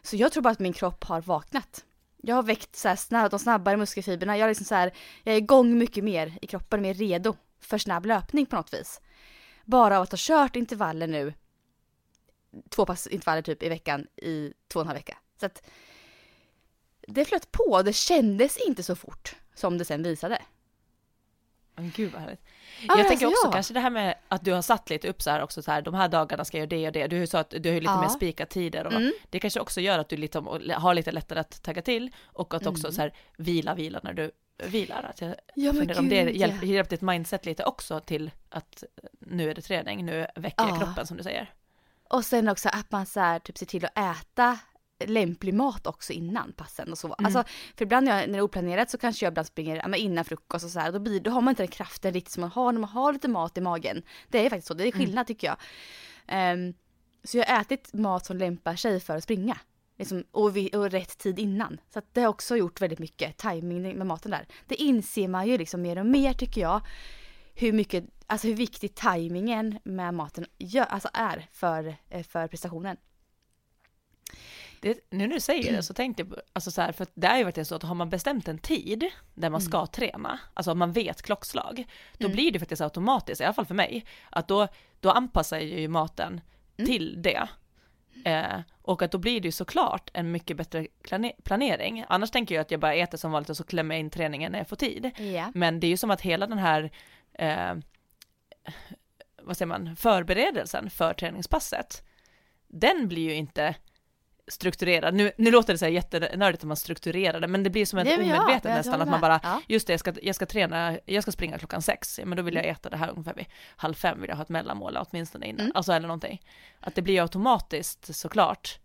Så jag tror bara att min kropp har vaknat. Jag har väckt så här snabb, de snabbare muskelfibrerna. Jag, är liksom så här, jag är igång mycket mer i kroppen, mer redo för snabb löpning på något vis. Bara av att ha kört intervaller nu, två pass intervaller typ i veckan i två och en halv vecka. Så att det flöt på, det kändes inte så fort som det sen visade. Men gud vad härligt. Ja, jag tänker också ja. kanske det här med att du har satt lite upp så här också så här, de här dagarna ska jag göra det och det. Du sa att du har ju lite Ja. mer spika tider och Mm. det kanske också gör att du lite, har lite lättare att tagga till och att också Mm. så här vila, vila när du vilar. Att jag Ja, funderar om det ja. hjälper ditt mindset lite också till att nu är det träning, nu väcker jag Ja. kroppen som du säger. Och sen också att man så här, typ ser till att äta lämplig mat också innan passen och så. Mm. Alltså, för ibland när, jag, när det är oplanerat så kanske jag ibland springer men innan frukost och så här. Då, blir, då har man inte den kraften riktigt som man har när man har lite mat i magen. Det är faktiskt så, det är Mm. skillnad tycker jag. Ehm, så jag har ätit mat som lämpar sig för att springa. Liksom, och, vid, och rätt tid innan. Så det har också gjort väldigt mycket timing med maten där. Det inser man ju liksom mer och mer tycker jag. Hur mycket, alltså hur viktig timingen med maten gör, alltså är för, eh, för prestationen. Det, nu när du säger det så tänkte jag, alltså så här, för det är ju verkligen så att har man bestämt en tid där man ska träna, alltså om man vet klockslag, då blir det faktiskt automatiskt, i alla fall för mig, att då, då anpassar jag ju maten till det. Eh, och att då blir det ju såklart en mycket bättre plane- planering. Annars tänker jag att jag bara äter som vanligt och så klämmer jag in träningen när jag får tid. Ja. Men det är ju som att hela den här, eh, vad säger man, förberedelsen för träningspasset, den blir ju inte strukturerad. Nu, nu låter det så här jättenördigt att man strukturerar det, men det blir som ett ja, omedvetet jag nästan, att man bara, Ja. just det, jag ska, jag ska träna, jag ska springa klockan sex, ja, men då vill jag äta det här ungefär vid halv fem, vill jag ha ett mellanmål åtminstone innan, Mm. alltså eller någonting. Att det blir automatiskt såklart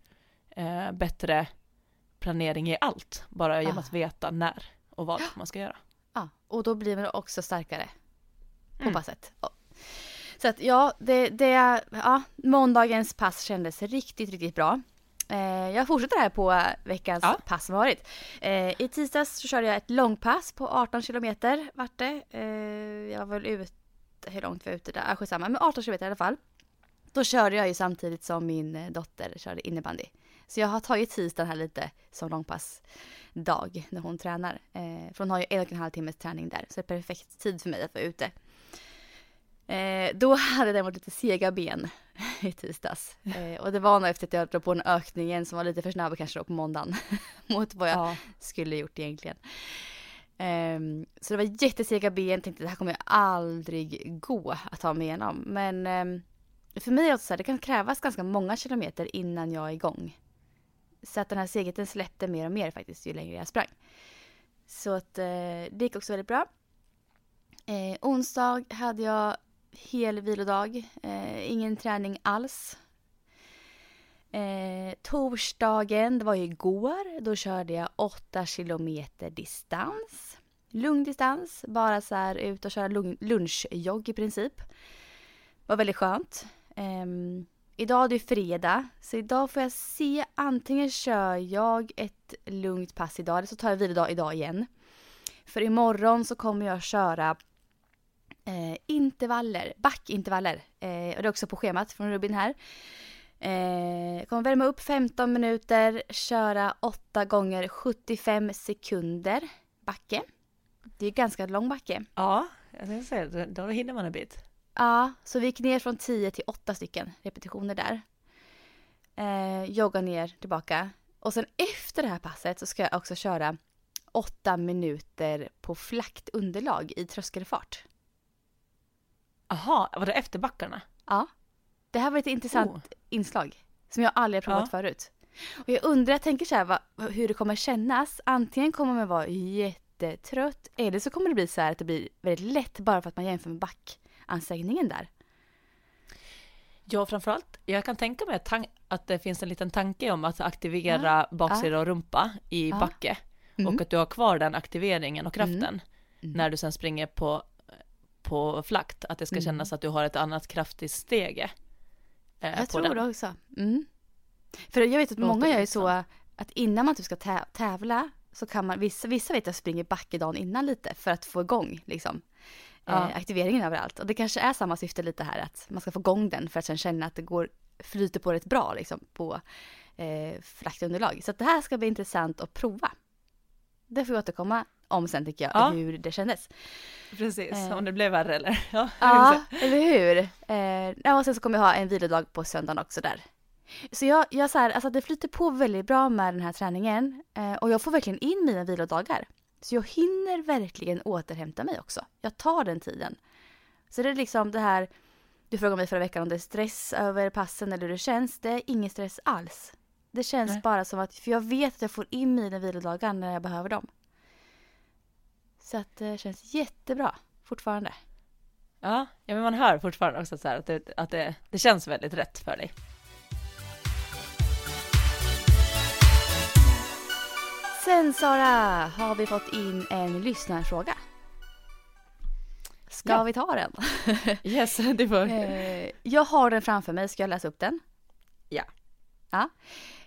eh, bättre planering i allt, bara genom Ah. att veta när och vad man ska göra. Ja, och då blir man också starkare på Mm. passet. Ja. Så att ja, det, det, ja, måndagens pass kändes riktigt, riktigt bra. Eh, jag fortsätter här på veckans Ja. pass som varit. Eh, I tisdags så körde jag ett långpass på 18 kilometer vart det. Eh, jag var väl ute, hur långt var jag ute där? Ah, skitsamma, men 18 kilometer i alla fall. Då körde jag ju samtidigt som min eh, dotter körde innebandy. Så jag har tagit tisdagen här lite som långpassdag när hon tränar. Eh, för hon har ju en och en halv timmes träning där. Så det är perfekt tid för mig att vara ute. Eh, då hade jag däremot lite sega ben *laughs* i tisdags. Eh, och det var nog efter att jag drog på den ökningen som var lite för snabb kanske då på måndagen. *laughs* mot vad jag Ja. skulle gjort egentligen. Ehm, så det var jättesega ben, tänkte det här kommer jag aldrig gå att ta mig igenom. Men ehm, för mig är det också så här, det kan krävas ganska många kilometer innan jag är igång. Så att den här segheten släppte mer och mer faktiskt ju längre jag sprang. Så att eh, det gick också väldigt bra. Eh, onsdag hade jag hel vilodag, eh, ingen träning alls. Eh, torsdagen, det var ju igår, då körde jag 8 kilometer distans. Lugn distans, bara så här ut och köra lunchjogg i princip. Det Var väldigt skönt. Eh, idag är det fredag, så idag får jag se, antingen kör jag ett lugnt pass idag eller så tar jag vilodag idag igen. För imorgon så kommer jag köra eh, intervaller, backintervaller. Eh, och det är också på schemat från Rubin här. Eh, kommer värma upp 15 minuter, köra 8 gånger 75 sekunder backe. Det är ganska lång backe. Ja, jag tänkte säga det, då hinner man en bit. Ja, så vi gick ner från 10 till 8 stycken repetitioner där. Eh, jogga ner, tillbaka. Och sen efter det här passet så ska jag också köra 8 minuter på flackt underlag i tröskelfart. Aha, var det efter backarna? Ja. Det här var ett intressant Oh. inslag som jag aldrig har provat Ja. förut. Och jag undrar, jag tänker så här, vad, hur det kommer kännas. Antingen kommer man vara jättetrött eller så kommer det bli så här att det blir väldigt lätt bara för att man jämför med backansträngningen där. Ja, framförallt, jag kan tänka mig att, det finns en liten tanke om att aktivera baksida och rumpa i Ja. backe. Mm. Och att du har kvar den aktiveringen och kraften Mm. när du sen springer på, på flakt. Att det ska Mm. kännas att du har ett annat kraftigt stege. eh, Jag tror den. det också. Mm. För jag vet att Låter många gör ju så att innan man typ ska tä- tävla så kan man, vissa, vissa vet jag springer backe dagen innan lite för att få igång liksom Ja. eh, aktiveringen överallt. Och det kanske är samma syfte lite här att man ska få igång den för att sen känna att det går, flyter på rätt bra liksom på eh, fraktunderlag. Så att det här ska bli intressant att prova. Det får vi återkomma om sen tycker jag, Ja. hur det kändes. Precis, Eh. om det blev värre eller? *laughs* Ja, Ja, eller hur? Eh, ja, och sen så kommer jag ha en vilodag på söndagen också där. Så jag, jag så här, alltså det flyter på väldigt bra med den här träningen eh, och jag får verkligen in mina vilodagar. Så jag hinner verkligen återhämta mig också. Jag tar den tiden. Så det är liksom det här, du frågade mig förra veckan om det är stress över passen eller hur det känns. Det är ingen stress alls. Det känns Nej. bara som att, för jag vet att jag får in mina vilodagar när jag behöver dem. Så att det känns jättebra fortfarande. Ja, ja men man hör fortfarande också så att, det, att det, det känns väldigt rätt för dig. Sen Sara har vi fått in en lyssnarfråga. Ska Ja. vi ta den? *laughs* Yes, det får. Eh, jag har den framför mig, ska jag läsa upp den? Ja. Ja.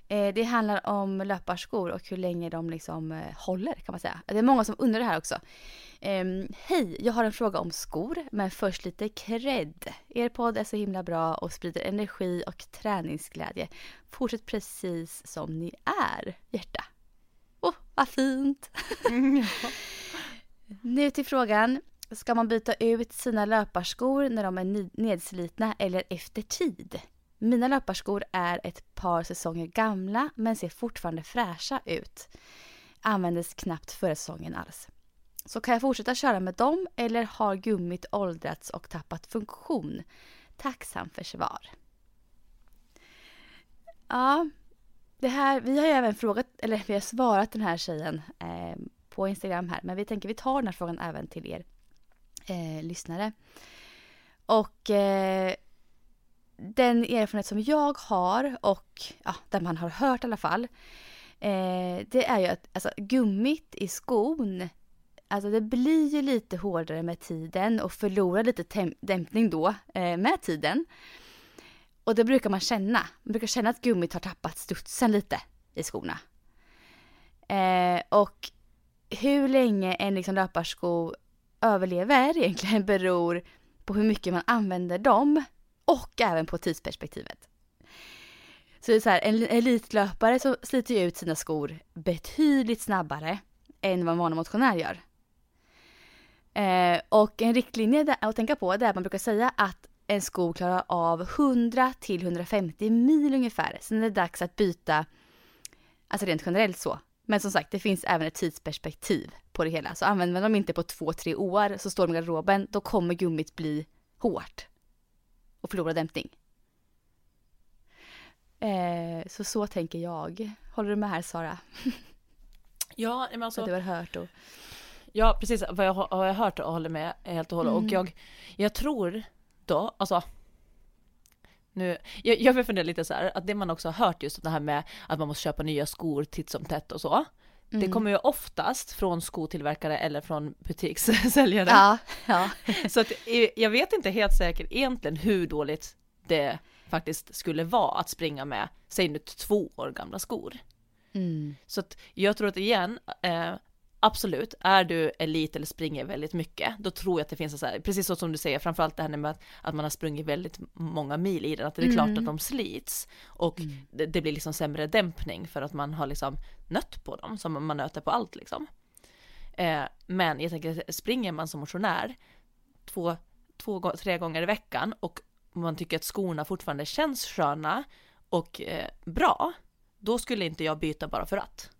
Eh, det handlar om löparskor och hur länge de liksom eh, håller kan man säga. Det är många som undrar det här också. Ehm, Hej, jag har en fråga om skor, men först lite cred. Er podd är så himla bra och sprider energi och träningsglädje. Fortsätt precis som ni är, hjärta. Åh, vad fint! Nu till frågan. Ska man byta ut sina löparskor när de är nedslitna eller efter tid? Mina löparskor är ett par säsonger gamla men ser fortfarande fräscha ut. Användes knappt förra säsongen alls. Så kan jag fortsätta köra med dem eller har gummit åldrats och tappat funktion? Tacksam för svar. Ja, det här, vi har ju även frågat, eller vi har svarat den här tjejen eh, på Instagram här, men vi tänker vi tar den här frågan även till er eh, lyssnare. Och eh, den erfarenhet som jag har och ja, där man har hört i alla fall. Eh, det är ju att alltså, gummit i skon, alltså det blir ju lite hårdare med tiden och förlorar lite dämpning då eh, med tiden. Och det brukar man känna. Man brukar känna att gummit har tappat studsen lite i skorna. Eh, och hur länge en liksom löparsko överlever egentligen *laughs* beror på hur mycket man använder dem och även på tidsperspektivet. Så det är så här, en elitlöpare så sliter ju ut sina skor betydligt snabbare än vad en vanlig motionär gör. Eh, och en riktlinje att tänka på det är att man brukar säga att en sko klarar av 100 till 150 mil ungefär. Sen är det dags att byta, alltså rent generellt så. Men som sagt, det finns även ett tidsperspektiv på det hela. Så använder man dem inte på två, tre år så står de i garderoben, då kommer gummit bli hårt och förlora dämpning. Eh, så så tänker jag. Håller du med här Sara? *laughs* Ja, men Så alltså, att du har hört och... ja precis vad jag har har jag hört och håller med helt och hållet. Mm. Och jag, jag tror då, alltså nu, jag, jag vill fundera lite så här, att det man också har hört just det här med att man måste köpa nya skor titt som tätt och så. Det Mm. kommer ju oftast från skotillverkare eller från butikssäljare. Ja, *laughs* ja. Så att, eh, jag vet inte helt säkert egentligen hur dåligt det faktiskt skulle vara att springa med, säg nu två år gamla skor. Mm. Så att jag tror att igen, eh, absolut, är du elit eller springer väldigt mycket, då tror jag att det finns så här, precis så som du säger, framförallt det här med att, att man har sprungit väldigt många mil i den, att det är klart Mm. att de slits och det, det blir liksom sämre dämpning för att man har liksom nött på dem, som man nöter på allt liksom. Eh, men jag tänker, springer man som motionär två, två, tre gånger i veckan och man tycker att skorna fortfarande känns sköna och eh, bra, då skulle inte jag byta bara för att.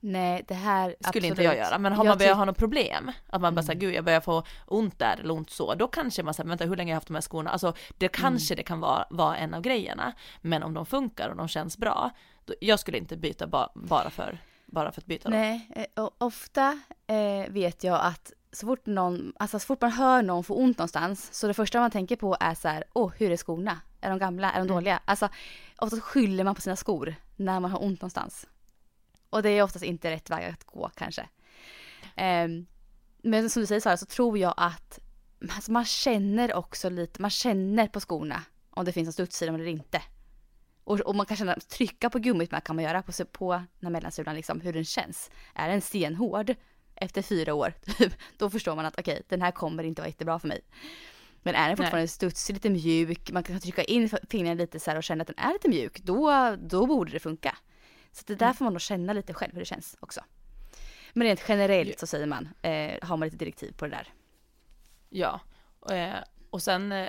Nej, det här... Skulle inte jag göra, men har Jag man börjat ha något problem, att man bara säger Mm. gud jag börjar få ont där eller ont så, då kanske man säger vänta hur länge har jag haft de här skorna, alltså det kanske Mm. det kan vara, vara en av grejerna, men om de funkar och de känns bra, då, jag skulle inte byta ba, bara för, bara för att byta dem. Nej, eh, och ofta eh, vet jag att så fort, någon, alltså så fort man hör någon få ont någonstans så det första man tänker på är så här, åh hur är skorna? Är de gamla? Är de Mm. dåliga? Alltså oftast skyller man på sina skor när man har ont någonstans. Och det är oftast inte rätt väg att gå kanske. Ehm, men som du säger Sara så tror jag att alltså, man känner också lite, man känner på skorna om det finns en studs i dem eller inte. Och, och man kan känna, trycka på gummit med kan man göra på, på den här mellansulan liksom hur den känns. Är den stenhård efter fyra år, *laughs* typ, då förstår man att okej, den här kommer inte vara jättebra för mig. Men är den fortfarande studsig, lite mjuk, man kan trycka in fingrarna lite så här och känna att den är lite mjuk, då, då borde det funka. Så det där får man nog känna lite själv hur det känns också. Men rent generellt så säger man, eh, har man lite direktiv på det där. Ja, eh, och sen eh,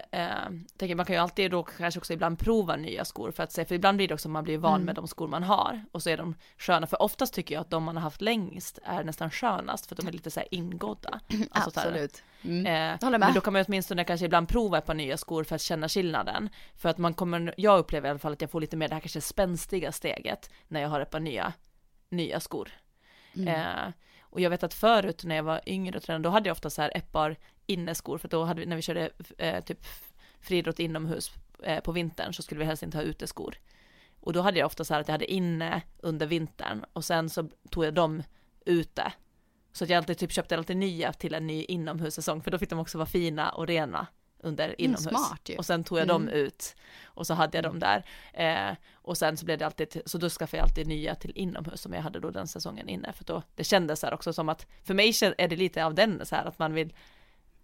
tänker jag, man kan ju alltid då kanske också ibland prova nya skor för att se, för ibland blir det också att man blir van Mm. med de skor man har och så är de sköna, för oftast tycker jag att de man har haft längst är nästan skönast för att de är lite så här ingådda. *clears throat* Alltså Absolut. Mm. Eh, Jag håller med. men då kan man åtminstone kanske ibland prova ett par nya skor för att känna skillnaden. För att man kommer, jag upplever i alla fall att jag får lite mer det här kanske spänstiga steget när jag har ett par nya, nya skor. Mm. Eh, Och jag vet att förut när jag var yngre tränare, då hade jag ofta så här ett par inneskor, för då hade vi, när vi körde eh, typ friidrott inomhus eh, på vintern så skulle vi helst inte ha uteskor. Och då hade jag ofta så här att jag hade inne under vintern och sen så tog jag dem ute. Så att jag alltid typ köpte alltid nya till en ny inomhussäsong för då fick de också vara fina och rena under Mm, inomhus. smart ju. Och sen tog jag dem ut och så hade jag dem där. Eh, och sen så blev det alltid, så då skaffade jag alltid nya till inomhus som jag hade då den säsongen inne. För då, det kändes så här också som att, för mig är det lite av den så här att man vill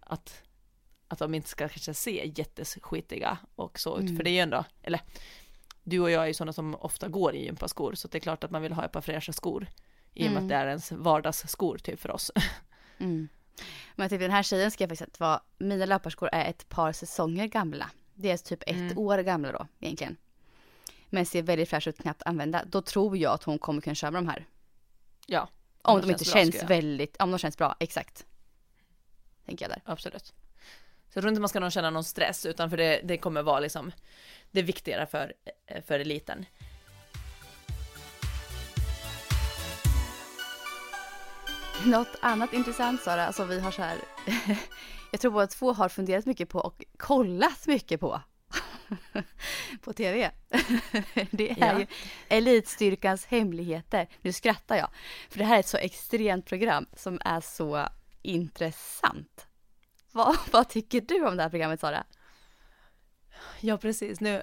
att, att de inte ska kanske se jätteskitiga och så ut. För det är ju ändå, eller du och jag är ju sådana som ofta går i gympaskor så det är klart att man vill ha ett par fräscha skor. I och med att det är ens vardagsskor typ för oss. *laughs* Mm. Men tyckte den här tjejen skrev faktiskt att vad, mina löparskor är ett par säsonger gamla. Det är typ ett Mm. år gamla då egentligen. Men ser väldigt fräscha ut, knappt använda. Då tror jag att hon kommer kunna köra med de här. Ja. Om de de inte känns bra, känns väldigt, om de känns bra, exakt. Tänker jag där. Absolut. Så jag tror inte man ska någon känna någon stress utan för det, det kommer vara liksom det viktigare för, för eliten. Något annat intressant Sara, som vi har så här. *laughs* jag tror båda två har funderat mycket på och kollat mycket på. *laughs* på tv. *laughs* det är Ja. ju Elitstyrkans hemligheter. Nu skrattar jag. För det här är ett så extremt program som är så intressant. Vad, *laughs* vad tycker du om det här programmet Sara? Ja precis, nu,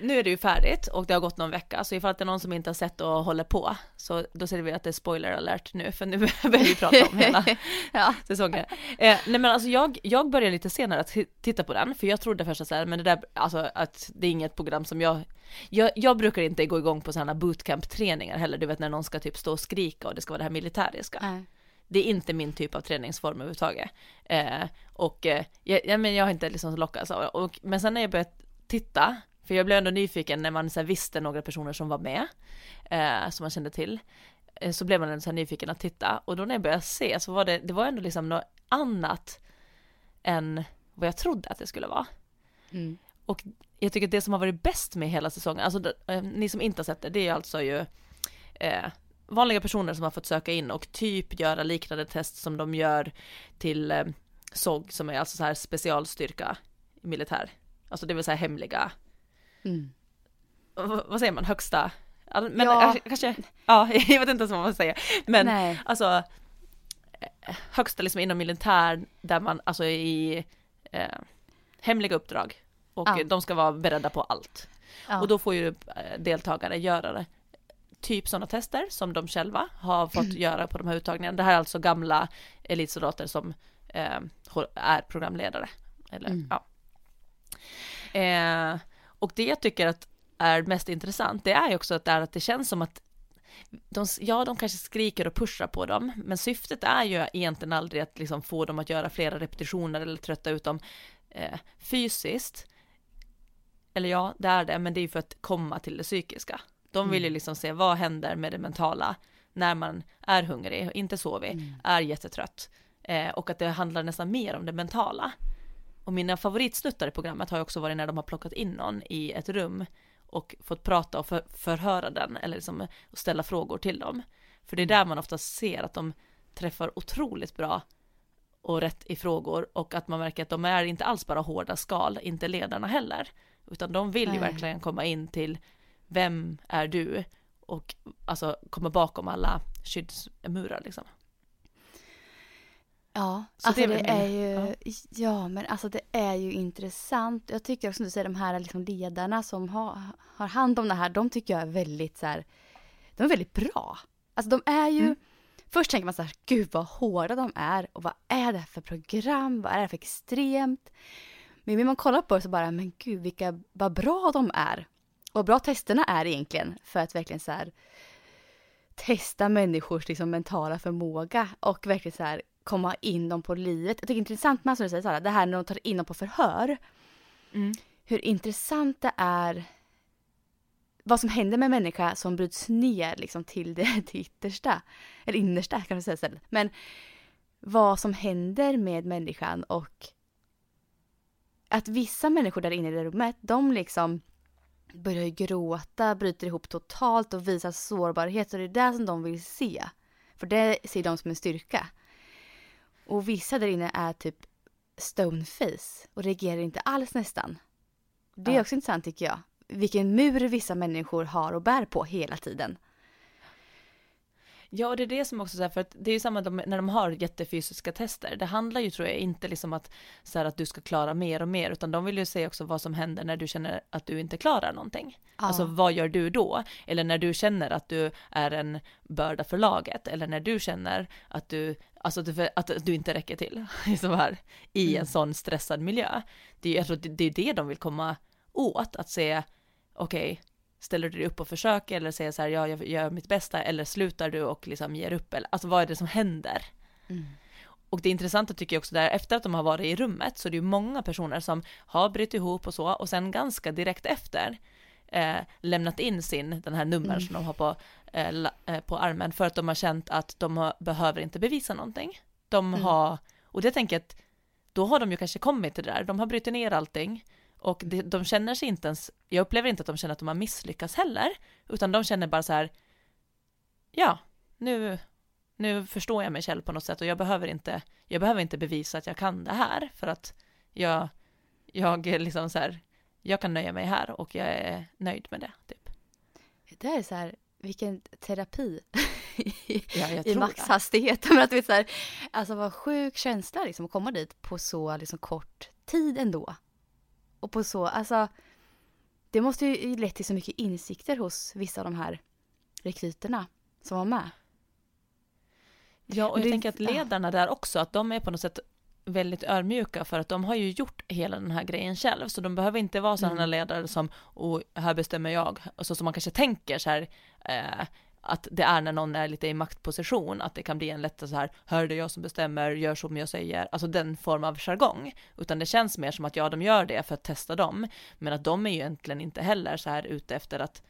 nu är det ju färdigt och det har gått någon vecka så ifall det är någon som inte har sett och håller på så då ser vi att det är spoiler alert nu för nu *laughs* börjar vi prata om hela *laughs* ja. säsongen. Eh, nej men alltså jag, jag började lite senare att ti- titta på den för jag trodde först att men det där, alltså att det är inget program som jag, jag, jag brukar inte gå igång på sådana bootcamp-träningar heller, du vet när någon ska typ stå och skrika och det ska vara det här militäriska. Nej. Det är inte min typ av träningsform överhuvudtaget. Eh, och eh, jag, ja, men jag har inte liksom lockats av. Och, men sen när jag började titta, för jag blev ändå nyfiken när man så här, visste några personer som var med, eh, som man kände till, eh, så blev man så här nyfiken att titta. Och då när jag började se så var det, det var ändå liksom något annat än vad jag trodde att det skulle vara. Mm. Och jag tycker att det som har varit bäst med hela säsongen, alltså eh, ni som inte har sett det, det är alltså ju eh, vanliga personer som har fått söka in och typ göra liknande test som de gör till eh, SOG som är alltså så här specialstyrka i militär. Alltså det vill säga hemliga, Mm. v- vad säger man, högsta, men Ja. eh, kanske, ja *laughs* jag vet inte ens vad man säger, men Nej. alltså eh, högsta liksom inom militär där man alltså i eh, hemliga uppdrag och Ja. de ska vara beredda på allt. Ja. Och då får ju eh, deltagare göra det. Typ sådana tester som de själva har fått göra på de här uttagningarna. Det här är alltså gamla elitsoldater som eh, är programledare. Eller, Mm. ja. eh, och det jag tycker att är mest intressant, det är ju också att det, är att det känns som att de, ja, de kanske skriker och pushar på dem, men syftet är ju egentligen aldrig att liksom få dem att göra flera repetitioner eller trötta ut dem eh, fysiskt. Eller ja, det är det, men det är ju för att komma till det psykiska. De vill ju liksom se vad händer med det mentala när man är hungrig, inte sovig, är jättetrött. Eh, och att det handlar nästan mer om det mentala. Och mina favoritsnuttar i programmet har ju också varit när de har plockat in någon i ett rum och fått prata och för, förhöra den eller liksom och ställa frågor till dem. För det är där man ofta ser att de träffar otroligt bra och rätt i frågor och att man märker att de är inte alls bara hårda skal, inte ledarna heller, utan de vill ju verkligen komma in till vem är du och alltså komma bakom alla skyddsmurar liksom. Ja, Så alltså det det är är, väl ju, min- ja. men alltså det är ju intressant. Jag tycker också som du säger, de här liksom ledarna som har, har hand om det här, de tycker jag är väldigt så här, de är väldigt bra. Alltså de är ju, Mm. först tänker man så här, gud vad hårda de är och vad är det här för program, vad är det för extremt? Men när man kollar på det så bara, men gud vilka, vad bra de är. Och vad bra testerna är egentligen för att verkligen så här testa människors liksom, mentala förmåga och verkligen så här komma in dem på livet. Jag tycker det är intressant med som du säger Sara, det här när de tar in dem på förhör. Mm. Hur intressant det är vad som händer med en människa som bryts ner liksom till det, *laughs* det yttersta. Eller innersta kan man säga istället. Men vad som händer med människan och att vissa människor där inne i det rummet, de liksom börjar ju gråta, bryter ihop totalt och visar sårbarhet och det är det som de vill se. För det ser de som en styrka. Och vissa där inne är typ stoneface och reagerar inte alls nästan. Det är Ja. också intressant tycker jag. Vilken mur vissa människor har och bär på hela tiden. Ja, och det är det som också så här, för att det är ju samma de, när de har jättefysiska tester. Det handlar ju tror jag inte liksom att så här, att du ska klara mer och mer, utan de vill ju se också vad som händer när du känner att du inte klarar någonting. Alltså vad gör du då? Eller när du känner att du är en börda för laget, eller när du känner att du, alltså att du, inte räcker till, *laughs* så här, i en sån stressad miljö. Det är, jag tror att det, det är det de vill komma åt, att se, okej, ställer du dig upp och försöker eller säger så här, ja, jag gör mitt bästa, eller slutar du och liksom ger upp, eller alltså vad är det som händer? Och det intressanta tycker jag också där, efter att de har varit i rummet, så det är ju många personer som har brutit ihop och så, och sen ganska direkt efter eh, lämnat in sin, den här nummer som de har på, eh, eh, på armen, för att de har känt att de har, behöver inte bevisa någonting. De har, och det tänker jag att då har de ju kanske kommit till det där, de har brutit ner allting, och det, de känner sig inte ens, jag upplever inte att de känner att de har misslyckats heller, utan de känner bara så här, ja, nu, nu förstår jag mig själv på något sätt och jag behöver inte, jag behöver inte bevisa att jag kan det här för att jag, jag liksom så här, jag kan nöja mig här och jag är nöjd med det, typ. Det här är så här, vilken terapi *laughs* Ja, i tror det. maxhastighet. Men att, vet, så här, alltså vad sjuk känsla liksom, att komma dit på så liksom, kort tid ändå. Och på så, alltså det måste ju lett till så mycket insikter hos vissa av de här rekryterna som var med. Ja, och jag Det- tänker att ledarna där också, att de är på något sätt väldigt ödmjuka för att de har ju gjort hela den här grejen själv, så de behöver inte vara sådana Mm. ledare som, och här bestämmer jag, och så som man kanske tänker så här, eh, att det är när någon är lite i maktposition, att det kan bli en lätt så här, hör det jag som bestämmer, gör som jag säger, alltså den form av jargong, utan det känns mer som att ja, de gör det för att testa dem, men att de är ju egentligen inte heller så här ute efter att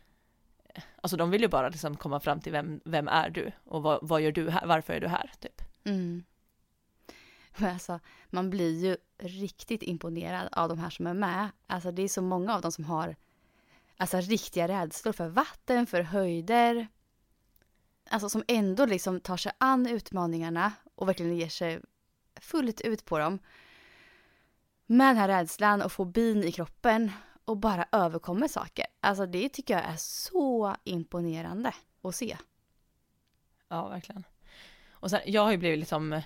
eh, Alltså de vill ju bara liksom komma fram till vem, vem är du och vad, vad gör du här, varför är du här, typ. Mm. Men alltså, man blir ju riktigt imponerad av de här som är med. Alltså det är så många av dem som har alltså, riktiga rädslor för vatten, för höjder. Alltså som ändå liksom tar sig an utmaningarna och verkligen ger sig fullt ut på dem. Med den här rädslan och fobin i kroppen och bara överkommer saker. Alltså det tycker jag är så imponerande att se. Ja, verkligen. Och sen, jag har ju blivit liksom,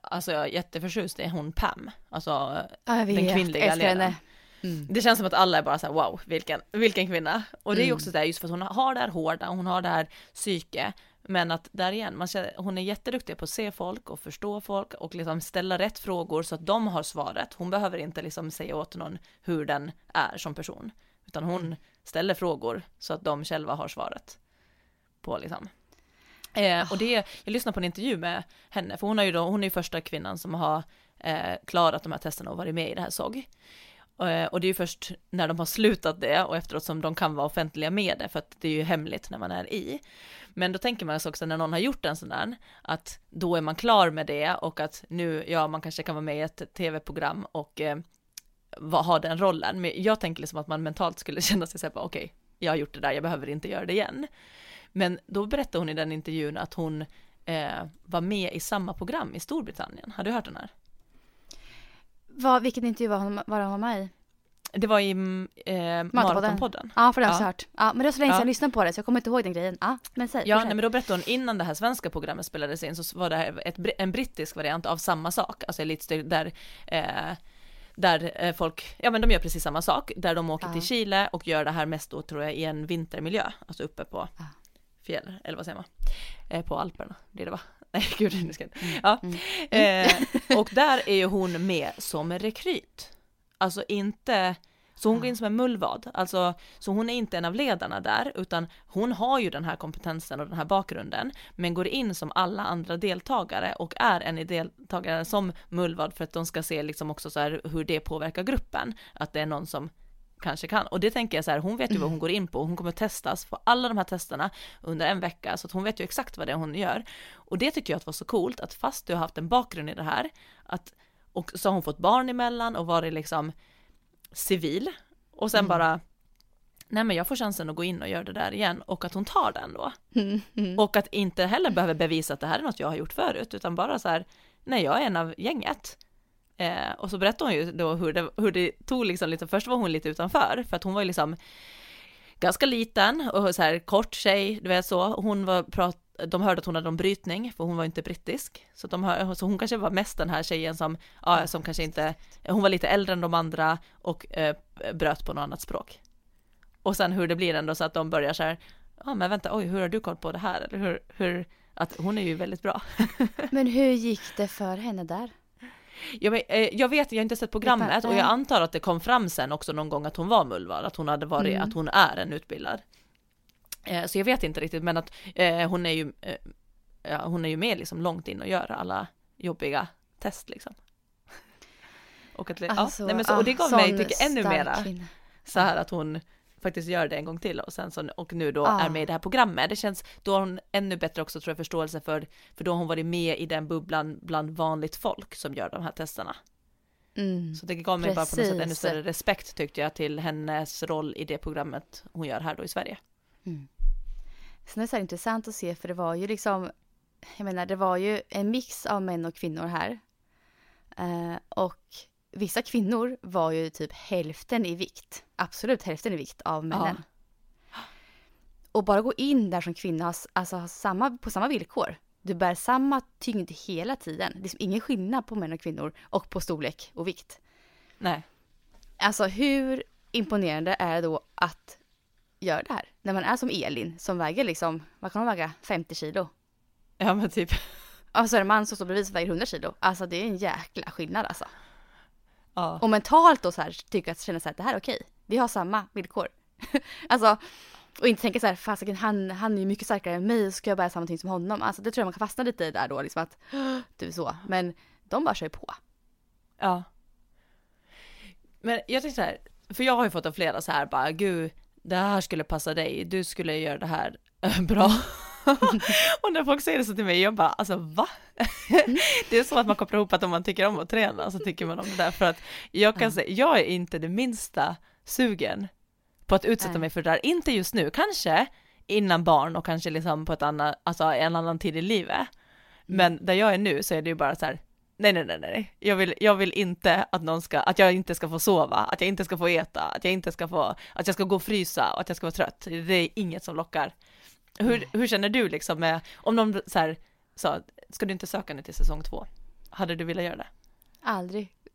alltså jag är jätteförtjust i hon Pam, alltså Ja, jag Den vet. kvinnliga Älskar ledaren. henne. Mm. det känns som att alla är bara så här, wow, vilken, vilken kvinna. Och det är ju Mm. också så här, just för att hon har det här hårda, hon har det här psyke, men att där igen, man känner, hon är jätteduktig på att se folk och förstå folk och liksom ställa rätt frågor så att de har svaret. Hon behöver inte liksom säga åt någon hur den är som person, utan hon ställer frågor så att de själva har svaret på liksom. Eh, och det, jag lyssnade på en intervju med henne, för hon är ju då, hon är första kvinnan som har eh, klarat de här testerna och varit med i det här SOG. Eh, och det är ju först när de har slutat det och efteråt som de kan vara offentliga med det, för att det är ju hemligt när man är i. Men då tänker man sig också när någon har gjort en sån där, att då är man klar med det och att nu, ja, man kanske kan vara med i ett tv-program och eh, ha den rollen. Men jag tänker liksom att man mentalt skulle *laughs* känna sig såhär, okej, okay, okej, jag har gjort det där, jag behöver inte göra det igen. Men då berättade hon i den intervjun att hon eh, var med i samma program i Storbritannien. Har du hört den här? Vad, vilken intervju var hon, var hon med i? Det var i eh, Maratonpodden. Ja, för det har jag Ja. hört. Ja, men det var så länge sedan Ja. jag lyssnade på det så jag kommer inte ihåg den grejen. Ja, men säg. Ja, nej, men då berättade hon innan det här svenska programmet spelades in så var det här ett, en brittisk variant av samma sak, alltså Elitstyr där eh, där eh, folk, ja men de gör precis samma sak, där de åker Ja. till Chile och gör det här mest då tror jag i en vintermiljö, alltså uppe på Ja. fjäll, eller vad säger man, eh, på Alperna blir det va? Nej *laughs* gud, nu ska jag Mm. ja. Eh, och *laughs* där är ju hon med som rekryt, alltså inte så hon går in som en mullvad, alltså så hon är inte en av ledarna där, utan hon har ju den här kompetensen och den här bakgrunden, men går in som alla andra deltagare och är en deltagare som mullvad för att de ska se liksom också så här hur det påverkar gruppen, att det är någon som kanske kan. Och det tänker jag så här, hon vet ju vad hon går in på, hon kommer testas på alla de här testerna under en vecka, så att hon vet ju exakt vad det är hon gör. Och det tycker jag att var så coolt, att fast du har haft en bakgrund i det här, att, och så har hon fått barn emellan och varit liksom civil, och sen bara nej men jag får chansen att gå in och göra det där igen och att hon tar den då. Mm, mm. Och att inte heller behöver bevisa att det här är något jag har gjort förut, utan bara så här, nej jag är en av gänget. Eh, och så berättade hon ju då hur det, hur det tog liksom lite, först var hon lite utanför, för att hon var ju liksom ganska liten och så här kort tjej, du vet så, hon var prat, de hörde att hon hade en brytning, för hon var inte brittisk, så, de hör, så hon kanske var mest den här tjejen som, ja, som kanske inte, hon var lite äldre än de andra och eh, bröt på något annat språk. Och sen hur det blir ändå så att de börjar så här, ja men vänta, oj hur har du koll på det här? Eller hur, hur att hon är ju väldigt bra. *laughs* Men hur gick det för henne där? Jag, vet, eh, jag vet, jag har inte sett programmet och jag antar att det kom fram sen också någon gång att hon var mullvad, att hon hade varit, mm. att hon är en utbildad. Eh, så jag vet inte riktigt, men att eh, hon är ju, ja, hon är ju med liksom långt in och gör alla jobbiga test liksom. Och, att, alltså, ja, nej, men så, och det gav mig, tycker ännu mera, kvinna. så här att hon, faktiskt gör det en gång till och sen så, och nu då ah. är med i det här programmet. Det känns, då har hon ännu bättre också tror jag förståelse för, för då har hon varit med i den bubblan bland vanligt folk som gör de här testerna. Mm, så det gav mig precis. bara på något sätt ännu större respekt tyckte jag till hennes roll i det programmet hon gör här då i Sverige. Mm. Sen är det så intressant att se för det var ju liksom, jag menar det var ju en mix av män och kvinnor här. Uh, och vissa kvinnor var ju typ hälften i vikt. Absolut hälften i vikt av männen. Ja. Och bara gå in där som kvinna, alltså samma, på samma villkor. Du bär samma tyngd hela tiden. Det är liksom ingen skillnad på män och kvinnor och på storlek och vikt. Nej. Alltså hur imponerande är det då att göra det här? När man är som Elin som väger liksom, vad kan hon väga? 50 kilo? Ja men typ. Och så är det en man som står bredvid som väger 100 kilo. Alltså det är en jäkla skillnad alltså. Ja. Och mentalt då så här tycka att känna så här, det här är okej. Vi har samma villkor. *laughs* alltså, och inte tänka så här, fasiken han, han är ju mycket starkare än mig, ska jag bära samma ting som honom. Alltså det tror jag man kan fastna lite i där då, liksom att du *gasps* så. Men de bara kör på. Ja. Men jag tänkte så här, för jag har ju fått av flera så här bara, gud, det här skulle passa dig, du skulle göra det här *laughs* bra. *laughs* och när folk säger det så till mig, jag bara alltså va? *laughs* det är som att man kopplar ihop att om man tycker om att träna så tycker man om det där för att jag kan säga, jag är inte det minsta sugen på att utsätta Nej. mig för det där, inte just nu, kanske innan barn och kanske liksom på ett annat, alltså en annan tid i livet. Mm. Men där jag är nu så är det ju bara så här, nej, nej, nej, nej, jag vill, jag vill inte att någon ska, att jag inte ska få sova, att jag inte ska få äta, att jag inte ska få, att jag ska gå och frysa och att jag ska vara trött. Det är inget som lockar. Hur, hur känner du liksom med, om någon så här sa, ska du inte söka nu till säsong två? Hade du velat göra det? Aldrig. *laughs*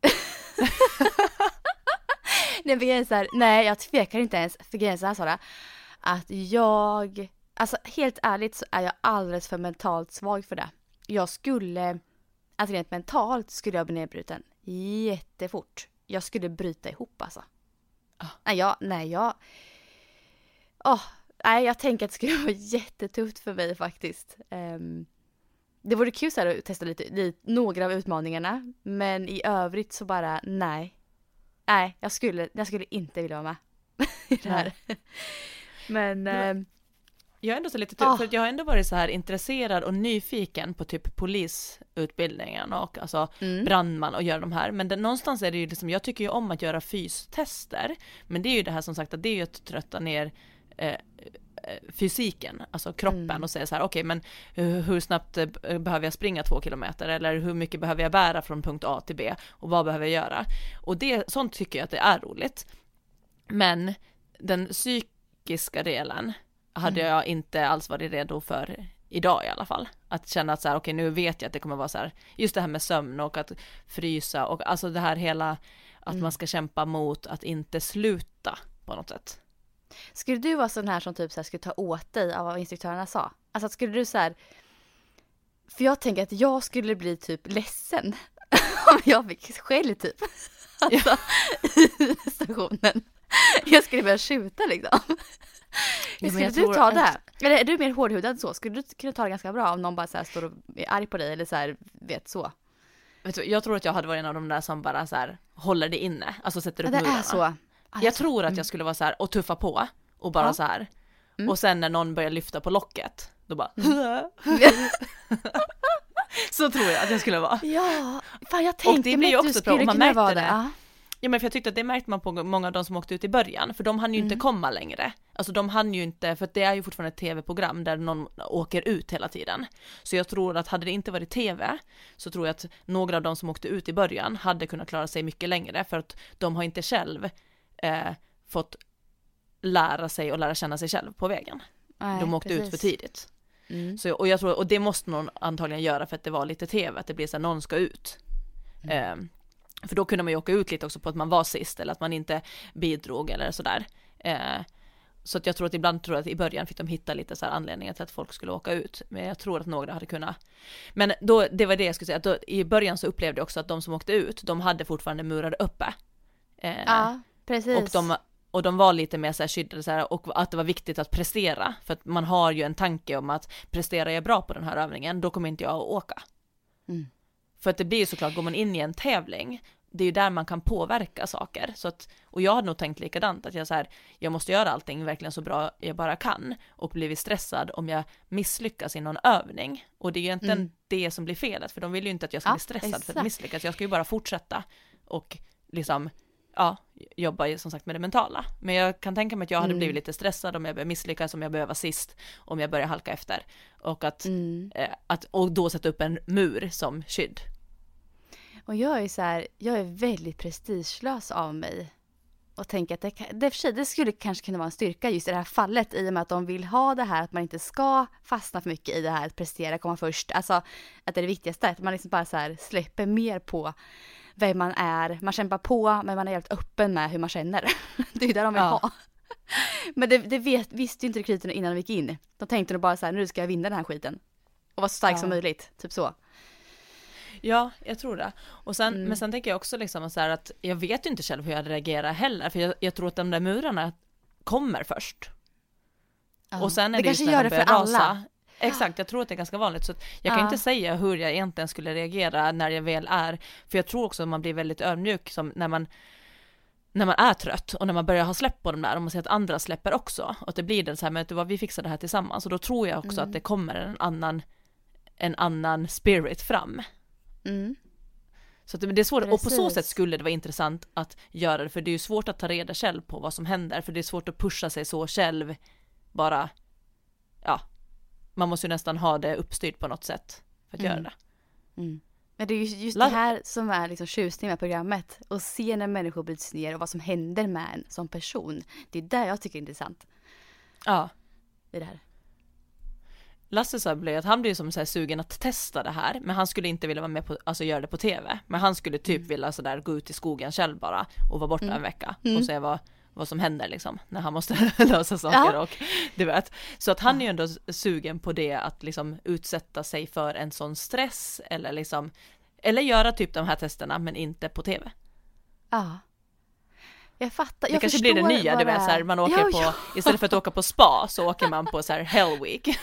nej, för så här, nej, jag tvekar inte ens. För grejen så här Sara, att jag, alltså helt ärligt så är jag alldeles för mentalt svag för det. Jag skulle, alltså rent mentalt skulle jag bli nedbruten jättefort. Jag skulle bryta ihop alltså. Ah. Nej, jag, nej, jag, åh, oh, nej, jag tänker att det skulle *laughs* vara jättetufft för mig faktiskt. Um, det vore kul så här att testa lite, lite, några av utmaningarna, men i övrigt så bara nej. Nej, jag skulle, jag skulle inte vilja vara med *laughs* i det här. *laughs* Men... Um, jag är ändå så lite, oh. för jag har ändå varit så här intresserad och nyfiken på typ polisutbildningen och alltså mm. brandman och göra de här. Men det, någonstans är det ju liksom, jag tycker ju om att göra fystester. Men det är ju det här som sagt att det är ju att trötta ner eh, fysiken, alltså kroppen mm. och säga så här, okej okay, men hur snabbt eh, behöver jag springa två kilometer eller hur mycket behöver jag bära från punkt A till B och vad behöver jag göra? Och det, sånt tycker jag att det är roligt. Men den psykiska delen hade mm. jag inte alls varit redo för idag i alla fall. Att känna att så här, okej okay, nu vet jag att det kommer vara så här, just det här med sömn och att frysa och alltså det här hela, att mm. man ska kämpa mot att inte sluta på något sätt. Skulle du vara sån här som typ så här skulle ta åt dig av vad instruktörerna sa? Alltså skulle du så här, För jag tänker att jag skulle bli typ ledsen *laughs* om jag fick skäll typ. Alltså *laughs* i stationen. Jag skulle börja skjuta liksom. Ja, skulle du ta det? Eller är du mer hårdhudad så? Skulle du kunna ta det ganska bra om någon bara så står och är arg på dig eller så här, vet så? Vet du, jag tror att jag hade varit en av de där som bara så här håller det inne, alltså sätter upp ja, det är så. Jag tror att jag mm. skulle vara så här och tuffa på och bara ja. så här. Mm. Och sen när någon börjar lyfta på locket, då bara mm. *laughs* Så tror jag att jag skulle vara. Ja, fan jag tänker mig att du skulle kunna vara det. Ja. Ja men för jag tyckte att det märkte man på många av de som åkte ut i början, för de hann ju inte komma längre. Alltså de hann ju inte, för det är ju fortfarande ett tv-program där någon åker ut hela tiden. Så jag tror att hade det inte varit tv, så tror jag att några av de som åkte ut i början hade kunnat klara sig mycket längre, för att de har inte själv eh, fått lära sig och lära känna sig själv på vägen. Nej, de åkte ut för precis. tidigt. Mm. Så, och jag tror, och det måste någon antagligen göra för att det var lite tv, att det blir så att någon ska ut. Mm. Eh, för då kunde man ju åka ut lite också på att man var sist eller att man inte bidrog eller sådär. Eh, så att jag tror att ibland tror jag att i början fick de hitta lite så här anledningar till att folk skulle åka ut. Men jag tror att några hade kunnat. Men då, det var det jag skulle säga, att då, i början så upplevde jag också att de som åkte ut, de hade fortfarande murar uppe. Eh, Ja, precis. och de, och de var lite mer så här skyddade så här, och att det var viktigt att prestera. För att man har ju en tanke om att presterar jag bra på den här övningen, då kommer inte jag att åka. Mm. För att det blir ju såklart, går man in i en tävling, det är ju där man kan påverka saker. Så att, och jag hade nog tänkt likadant, att jag så här, jag måste göra allting verkligen så bra jag bara kan. Och blivit stressad om jag misslyckas i någon övning. Och det är ju egentligen Mm. det som blir felet, för de vill ju inte att jag ska Ja, bli stressad för exakt. att misslyckas. Jag ska ju bara fortsätta och liksom ja, jobba ju som sagt med det mentala. Men jag kan tänka mig att jag hade Mm. blivit lite stressad om jag började misslyckas, om jag började vara sist, om jag började halka efter. Och att, Mm. eh, att och då sätta upp en mur som skydd. Och jag är så här, jag är väldigt prestigelös av mig. Och tänker att det, det, för sig, det skulle kanske kunna vara en styrka just i det här fallet i och med att de vill ha det här att man inte ska fastna för mycket i det här att prestera, komma först. Alltså att det är det viktigaste, att man liksom bara så här släpper mer på vem man är. Man kämpar på men man är helt öppen med hur man känner. *laughs* det är ju det de vill Ja. ha. Men det, det vet, visste ju inte rekryterna innan de gick in. De tänkte nog bara så här, nu ska jag vinna den här skiten. Och vara så stark Ja. som möjligt, typ så. Ja, jag tror det. Och sen, Mm. Men sen tänker jag också liksom så här att jag vet ju inte själv hur jag hade reagerat heller, för jag, jag tror att de där murarna kommer först. Ja. Och sen är det, det kanske gör de det för alla. rasa. Exakt, jag tror att det är ganska vanligt. Så jag kan Ja. inte säga hur jag egentligen skulle reagera när jag väl är, för jag tror också att man blir väldigt ödmjuk som när man när man är trött och när man börjar ha släpp på de där och man ser att andra släpper också och att det blir det så här att vad vi fixar det här tillsammans och då tror jag också Mm. att det kommer en annan en annan spirit fram. Mm. Så det är svårt, och på så Precis. sätt skulle det vara intressant att göra det, för det är ju svårt att ta reda själv på vad som händer, för det är svårt att pusha sig så själv, bara, ja, man måste ju nästan ha det uppstyrt på något sätt för att Mm. göra det. Mm. Men det är ju just det här som är liksom tjusningen med programmet. Och se när människor bryts ner och vad som händer med en som person. Det är där jag tycker är intressant Ja, i det här. Lasse sa blev att han blev som så sugen att testa det här, men han skulle inte vilja vara med på, alltså göra det på tv, men han skulle typ Mm. vilja sådär gå ut i skogen själv bara och vara borta en vecka Mm. och se vad, vad som händer liksom, när han måste *laughs* lösa saker Ja. och du vet. Så att han är ju ändå sugen på det att liksom utsätta sig för en sån stress eller liksom, eller göra typ de här testerna men inte på tv. Ja. Jag fattar. Det jag kanske blir det nya, du det vet så här, man åker ja, på, Ja. istället för att åka på spa så åker man på så här hell week. *laughs*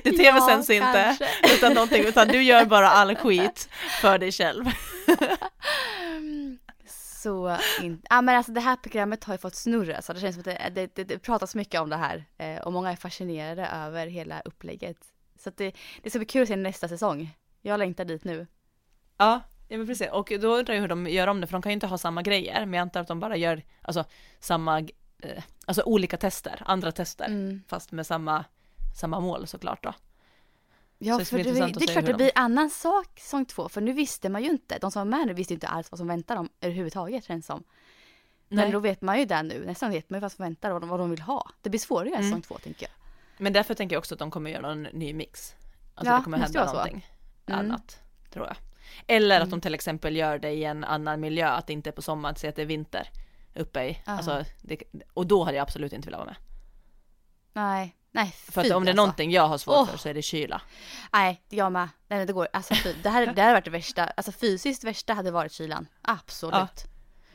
*laughs* Det tv-sänds Ja, inte, kanske. utan någonting, utan du gör bara all skit för dig själv. *laughs* Så inte. Ja men alltså det här programmet har ju fått snurr alltså. Det känns som att det, det, det, pratas mycket om det här. Eh, och många är fascinerade över hela upplägget. Så det, det ska bli kul att se nästa säsong. Jag längtar dit nu. Ja, ja men precis. Och då undrar jag hur de gör om det, för de kan ju inte ha samma grejer, men jag antar att de bara gör, alltså samma, eh, alltså olika tester, andra tester, Mm. fast med samma, samma mål såklart då. Ja, Så det för det, att det är klart det de- blir annan sak säsong två, för nu visste man ju inte, de som var med nu visste inte alls vad som väntar dem överhuvudtaget känns som. Men Nej. då vet man ju det nu, nästan vet man ju vad som väntar och vad de, vill ha. Det blir svårare Mm. säsong två tänker jag. Men därför tänker jag också att de kommer göra någon ny mix. Alltså Ja, det kommer hända någonting Mm. annat, tror jag. Eller att Mm. de till exempel gör det i en annan miljö, att det inte är på sommaren, så att det är vinter uppe i, alltså, det, och då hade jag absolut inte velat vara med. Nej, nej För att om det är alltså. någonting jag har svårt Åh. för så är det kyla. Nej, jag med. Nej, det går. Alltså, fy. det, här, det här har varit det värsta. Alltså fysiskt värsta hade varit kylan. Absolut.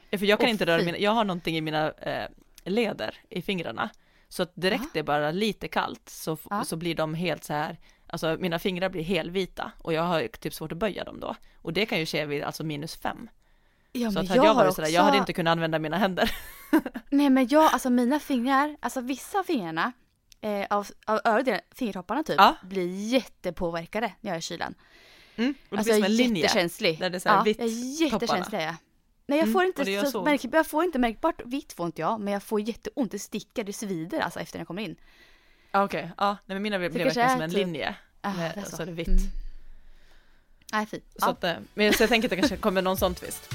Ja, för jag kan Åh, inte röra fy. mina, jag har någonting i mina eh, leder i fingrarna. Så att direkt Ja. det är bara lite kallt så, Ja. så blir de helt så här, alltså mina fingrar blir helvita och jag har typ svårt att böja dem då. Och det kan ju ske vid alltså minus fem. Ja, så att hade jag, har varit också... sådär, jag hade inte kunnat använda mina händer. *laughs* Nej, men jag, alltså mina fingrar, alltså vissa av fingrarna, eh, av, av delen, fingertopparna typ, Ja. blir jättepåverkade när jag är i kylan. Mm. Och det Alltså blir som en linje. jättekänslig. där det är så här ja, vitt jag är jättekänslig är jag. Nej jag Mm, får och inte så, så märk, jag får inte märkbart vitt får inte jag, men jag får jätteont, det sticker, det svider alltså efter jag kommer in. Ja okej, ja, nej men mina blev verkligen som en typ- linje. Ah, med, det är så. så är det vitt. Mm. Nej fy. Så, Ja. att, eh, men, så jag tänker att det kanske kommer någon sån twist.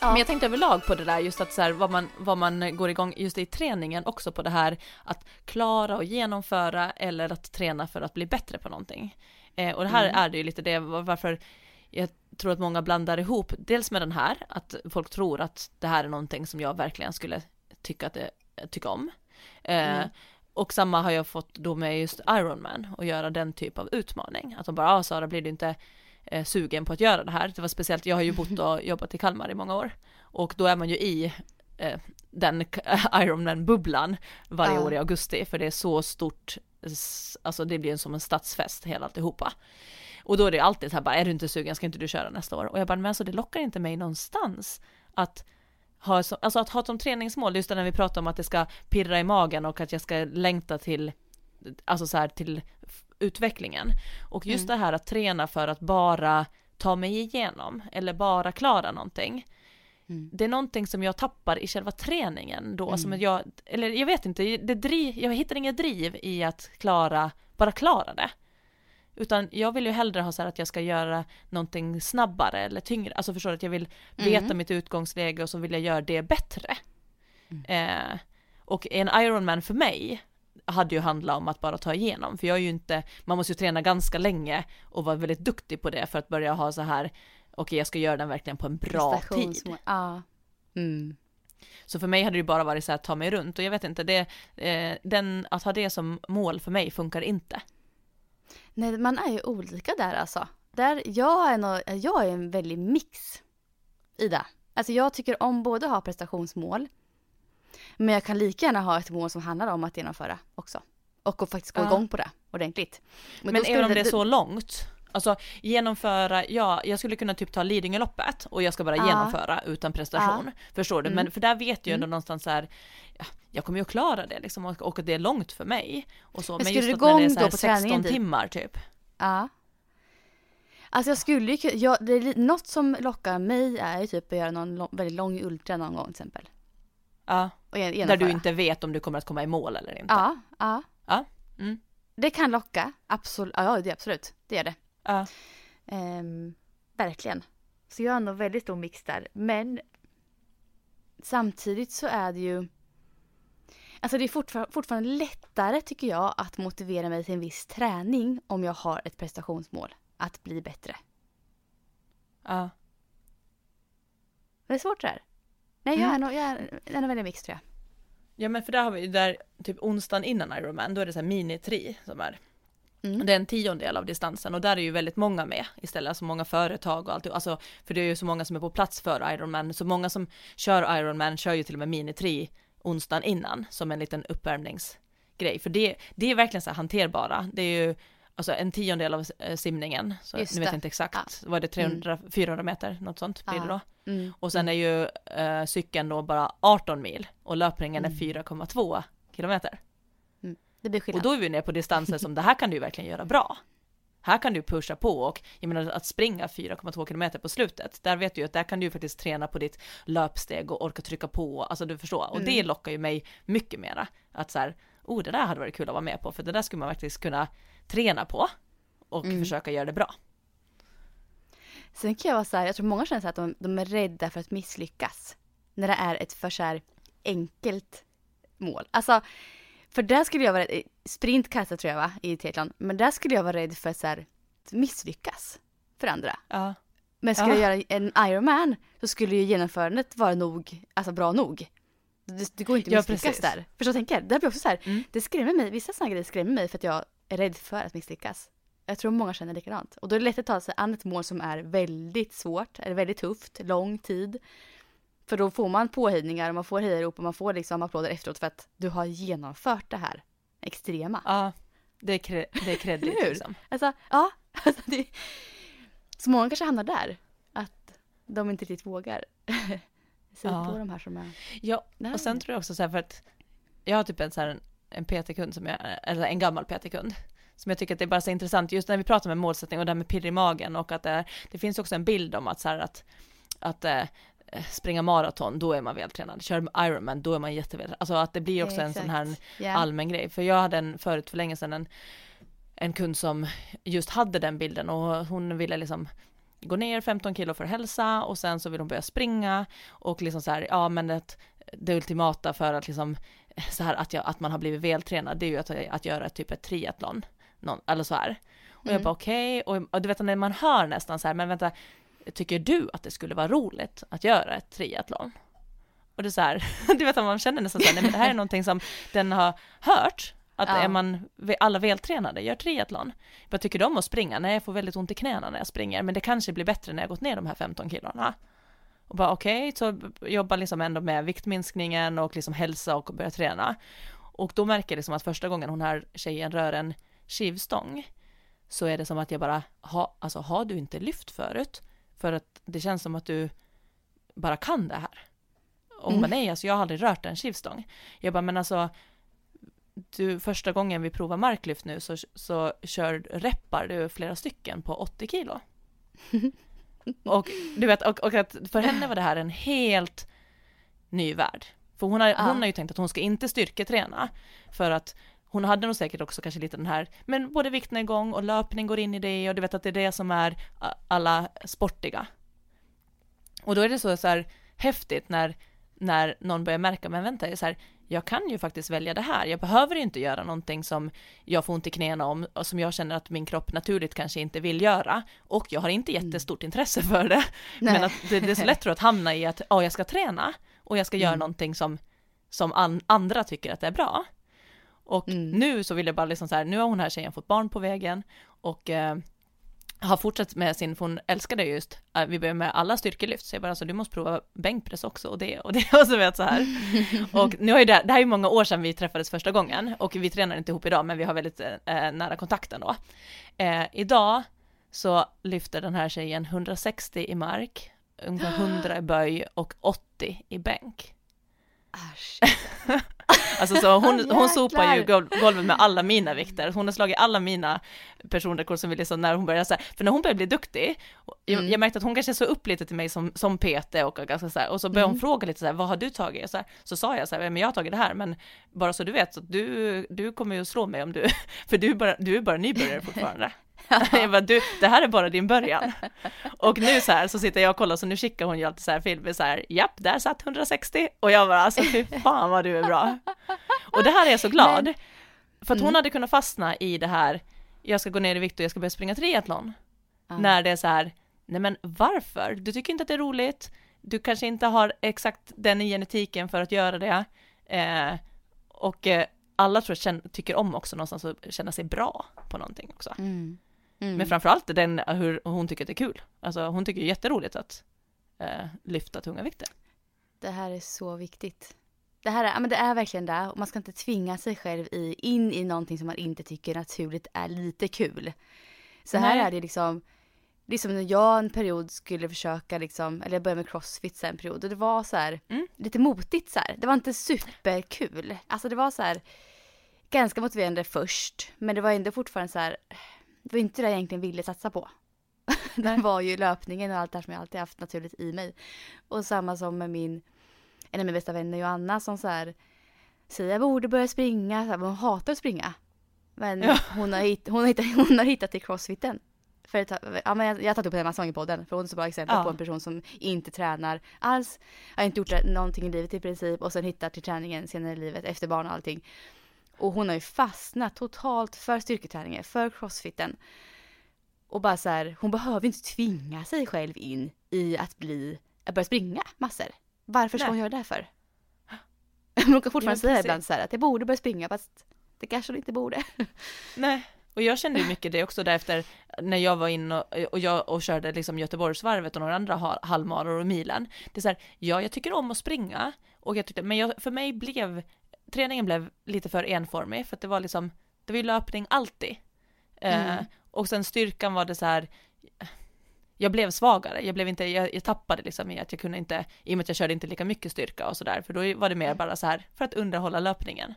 Ja. Men jag tänkte överlag på det där just att så här, vad, man, vad man går igång just i träningen också på det här att klara och genomföra eller att träna för att bli bättre på någonting. Eh, och det här Mm. är det ju lite det varför jag tror att många blandar ihop, dels med den här, att folk tror att det här är någonting som jag verkligen skulle tycka, att det, tycka om. Eh, Mm. Och samma har jag fått då med just Ironman och göra den typ av utmaning. Att de bara, ah, Sara blir du inte eh, sugen på att göra det här? Det var speciellt, jag har ju bott och jobbat i Kalmar i många år. Och då är man ju i eh, den *laughs* Ironman-bubblan varje Ja. år i augusti, för det är så stort, alltså det blir som en stadsfest hela alltihopa. Och då är det alltid så här bara, är du inte sugen, ska inte du köra nästa år? Och jag bara, men alltså det lockar inte mig någonstans att ha, så, alltså att ha som träningsmål, just när vi pratar om att det ska pirra i magen och att jag ska längta till, alltså så här till utvecklingen. Och just det här att träna för att bara ta mig igenom eller bara klara någonting. Mm. Det är någonting som jag tappar i själva träningen då, som att jag, eller jag vet inte, det driv, jag hittar inget driv i att klara, bara klara det. Utan jag vill ju hellre ha så här att jag ska göra någonting snabbare eller tyngre, alltså förstår du att jag vill veta mitt utgångsläge och så vill jag göra det bättre. Eh, och en Ironman för mig hade ju handlat om att bara ta igenom, för jag är ju inte, man måste ju träna ganska länge och vara väldigt duktig på det för att börja ha så här, okej jag ska göra den verkligen på en bra tid. Ja. Mm. Så för mig hade det ju bara varit så här, ta mig runt och jag vet inte, det, eh, den, att ha det som mål för mig funkar inte. Nej, man är ju olika där alltså. Där, jag, är nog, jag är en väldig mix i det. Alltså jag tycker om både att ha prestationsmål, men jag kan lika gärna ha ett mål som handlar om att genomföra också. Och att faktiskt gå Ja. igång på det ordentligt. Men, skulle även om det är så långt, alltså genomföra, ja, jag skulle kunna typ ta Lidingöloppet och jag ska bara Ja. genomföra utan prestation. Förstår du? Men Mm. för där vet jag ändå någonstans så här, ja, jag kommer ju att klara det liksom och, och det är långt för mig. Och så. Men Men, skulle just du att när det är så här då på 16 träningen dit? timmar typ. Ja. Alltså jag skulle ju jag, det något som lockar mig är ju typ att göra någon lång, väldigt lång ultra någon gång till exempel. Ja, Och där du inte vet om du kommer att komma i mål eller inte. Ja, ja. Ja, mm. Det kan locka, absolut. Ja, det absolut. Det är det. Ja. Ehm, verkligen. Så jag har nog väldigt stor mix där. Men samtidigt så är det ju... Alltså det är fortfar- fortfarande lättare tycker jag att motivera mig till en viss träning om jag har ett prestationsmål. Att bli bättre. ja. Det är svårt det här. Nej, jag är Mm. nog, jag är, jag är nog väldigt mix tror jag. Ja men för där har vi ju där, typ onsdagen innan Ironman, då är det så här mini-tri som är. Mm. Det är en tiondel av distansen och där är ju väldigt många med istället, alltså många företag och allt, alltså för det är ju så många som är på plats för Ironman, så många som kör Ironman kör ju till och med mini-tri onsdagen innan som en liten uppvärmningsgrej, för det, det är verkligen så här hanterbara, det är ju alltså en tiondel av eh, simningen, så Just nu vet jag inte exakt, vad är det 300, 400 meter, något sånt blir det då? Ja. Mm. Och sen är ju eh, cykeln då bara 18 mil och löpningen Mm. är 4,2 kilometer. Det blir Och skillnad. då är vi nere på distanser som det här kan du verkligen göra bra. Här kan du pusha på och jag menar att springa 4,2 kilometer på slutet, där vet du ju att där kan du faktiskt träna på ditt löpsteg och orka trycka på, alltså du förstår. Och Mm. det lockar ju mig mycket mera. Att så här, oh det där hade varit kul att vara med på, för det där skulle man faktiskt kunna träna på och Mm. försöka göra det bra. Sen kan jag vara så här, jag tror många känner så att de, de är rädda för att misslyckas. När det är ett för så här enkelt mål. Alltså, för där skulle jag vara rädd, sprint kastade tror jag va, i triathlon. Men där skulle jag vara rädd för så här, att misslyckas för andra. Ja, Men skulle Ja. jag göra en Ironman så skulle ju genomförandet vara nog, alltså bra nog. Det, det går inte att Ja, misslyckas precis. där. Förstår du vad jag tänker? Det blir också så här, Mm. det skrämmer mig, vissa sådana grejer skrämmer mig för att jag rädd för att misslyckas. Jag tror många känner likadant. Och då är det lätt att ta sig an ett mål som är väldigt svårt, eller väldigt tufft, lång tid. För då får man påhejningar och man får hejarop och man får liksom applåder efteråt för att du har genomfört det här extrema. ja det är, kre- det är *laughs* kreddigt liksom. Alltså, ja. *laughs* Alltså, det... Så många kanske hamnar där. Att de inte riktigt vågar *laughs* se Ja. på de här som är... Ja, och sen tror jag också så här för att jag har typ en så här en PT-kund som jag, eller en gammal PT-kund som jag tycker att det är bara så intressant, just när vi pratar med målsättning och det här med pirr i magen och att det, det finns också en bild om att så här att, att äh, springa maraton, då är man vältränad. Kör Ironman, då är man jättevältränad. Alltså att det blir också en sån här yeah. allmän grej. För jag hade en förut för länge sedan en, en kund som just hade den bilden och hon ville liksom gå ner 15 kilo för hälsa och sen så vill hon börja springa och liksom så här, ja men det, det ultimata för att liksom så här att, jag, att man har blivit vältränad, det är ju att, att göra typ ett triathlon, någon, eller så här. Och mm. jag bara okej, okay. och, och, du vet när man hör nästan så här, men vänta, tycker du att det skulle vara roligt att göra ett triathlon? Och det är så här, *laughs* du vet att man känner nästan så här, nej men det här är någonting som den har hört, att ja. är man alla vältränade, gör triathlon. Vad tycker du om att springa? Nej, jag får väldigt ont i knäna när jag springer, men det kanske blir bättre när jag gått ner de här 15 kilona. Och bara okej, okay, så jobbar liksom ändå med viktminskningen och liksom hälsa och börja träna. Och då märker jag liksom att första gången hon här tjejen rör en skivstång så är det som att jag bara, ha, alltså har du inte lyft förut? För att det känns som att du bara kan det här. Och mm. bara, nej, alltså jag har aldrig rört en skivstång. Jag bara, men alltså, du, första gången vi provar marklyft nu så, så kör, reppar du flera stycken på 80 kilo. *laughs* *laughs* och du vet, och, och att för henne var det här en helt ny värld. För hon har, ja. hon har ju tänkt att hon ska inte styrketräna för att hon hade nog säkert också kanske lite den här, men både viktnedgång och löpning går in i det och du vet att det är det som är alla sportiga. Och då är det så, så här häftigt när, när någon börjar märka, men vänta, så här, jag kan ju faktiskt välja det här. Jag behöver inte göra någonting som jag får ont i knäna om och som jag känner att min kropp naturligt kanske inte vill göra. Och jag har inte mm. jättestort intresse för det. Nej. Men att det, det, är så lätt att hamna i att, ja, jag ska träna och jag ska mm. göra någonting som, som an, andra tycker att det är bra. Och mm. nu så vill jag bara liksom så här, nu har hon här tjejen fått barn på vägen och eh, har fortsatt med sin, för hon älskade just, äh, vi började med alla styrkelyft, så jag bara alltså du måste prova bänkpress också och det och det *laughs* och så vet så här. *laughs* Och nu har ju det, det här är ju många år sedan vi träffades första gången och vi tränar inte ihop idag men vi har väldigt eh, nära kontakt ändå. Eh, idag så lyfter den här tjejen 160 i mark, ungefär 100 i böj och 80 i bänk. Äsch. *laughs* Alltså så hon, hon sopar ju golvet med alla mina vikter, hon har slagit alla mina personrekord som vi liksom när hon började så här, för när hon började bli duktig, jag, mm. jag märkte att hon kanske såg upp lite till mig som, som PT och ganska så här, och så började mm. hon fråga lite så här, vad har du tagit? Så, här, så sa jag så här, men jag har tagit det här, men bara så du vet, så du, du kommer ju slå mig om du, *laughs* för du är bara, du är bara nybörjare fortfarande. *laughs* jag bara, du, det här är bara din början. Och nu så här så sitter jag och kollar, så nu skickar hon ju alltid så här filmer så här, japp, där satt 160. Och jag bara, alltså fy fan vad du är bra. Och det här är jag så glad. Men, för att hon mm. hade kunnat fastna i det här, jag ska gå ner i vikt och jag ska börja springa triathlon. Mm. När det är så här, nej men varför? Du tycker inte att det är roligt, du kanske inte har exakt den genetiken för att göra det. Eh, och eh, alla tror jag tycker om också någonstans att känna sig bra på någonting också. Mm. Mm. Men framförallt den, hur hon tycker att det är kul. Alltså hon tycker det är jätteroligt att eh, lyfta tunga vikter. Det här är så viktigt. Det här är, men det är verkligen det. Och man ska inte tvinga sig själv i, in i någonting som man inte tycker naturligt är lite kul. Så Nej. här är det liksom, liksom när jag en period skulle försöka liksom, eller jag började med crossfit sen en period och det var så här, mm. lite motigt så här. Det var inte superkul. Alltså det var så här ganska motiverande först, men det var ändå fortfarande så här, det var inte det jag egentligen ville satsa på. *laughs* det var ju löpningen och allt det här som jag alltid haft naturligt i mig. Och samma som med min, en av mina bästa vänner Joanna som så här säger jag borde börja springa, så här, hon hatar att springa. Men ja. hon, har hitt, hon, har hittat, hon har hittat till crossfiten. För ett, ja, men jag, jag har tagit upp det massa gånger på podden för hon är så bra exempel ja. på en person som inte tränar alls. Har inte gjort någonting i livet i princip och sen hittar till träningen senare i livet efter barn och allting. Och hon har ju fastnat totalt för styrketräningen, för crossfiten. Och bara så här, hon behöver inte tvinga sig själv in i att bli, att börja springa massor. Varför ska Nej. hon göra det för? *laughs* Hon kan fortfarande säga ibland så här att jag borde börja springa fast det kanske hon inte borde. *laughs* Nej, och jag kände ju mycket det också därefter när jag var inne och, och, jag, och körde liksom Göteborgsvarvet och några andra halvmaror och milen. Det är så här, ja jag tycker om att springa och jag tyckte, men jag, för mig blev träningen blev lite för enformig för att det var liksom, det var ju löpning alltid. Eh, mm. Eh, och sen styrkan var det så här, jag blev svagare, jag blev inte, jag, jag, tappade liksom i att jag kunde inte, i och med att jag körde inte lika mycket styrka och sådär, för då var det mer mm. bara så här för att underhålla löpningen.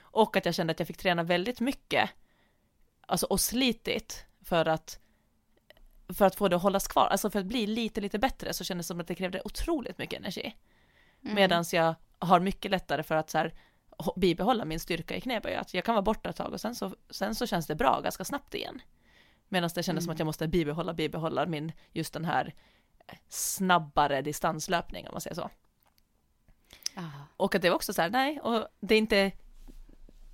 Och att jag kände att jag fick träna väldigt mycket alltså, och slitit för att för att få det att hållas kvar, alltså för att bli lite, lite bättre så kändes det som att det krävde otroligt mycket energi. Mm. Medan jag har mycket lättare för att så här, bibehålla min styrka i knäböj, att jag kan vara borta ett tag och sen så, sen så känns det bra ganska snabbt igen. Medan det kändes mm. som att jag måste bibehålla, bibehålla min, just den här snabbare distanslöpning om man säger så. Aha. Och att det var också så här, nej, och det är inte,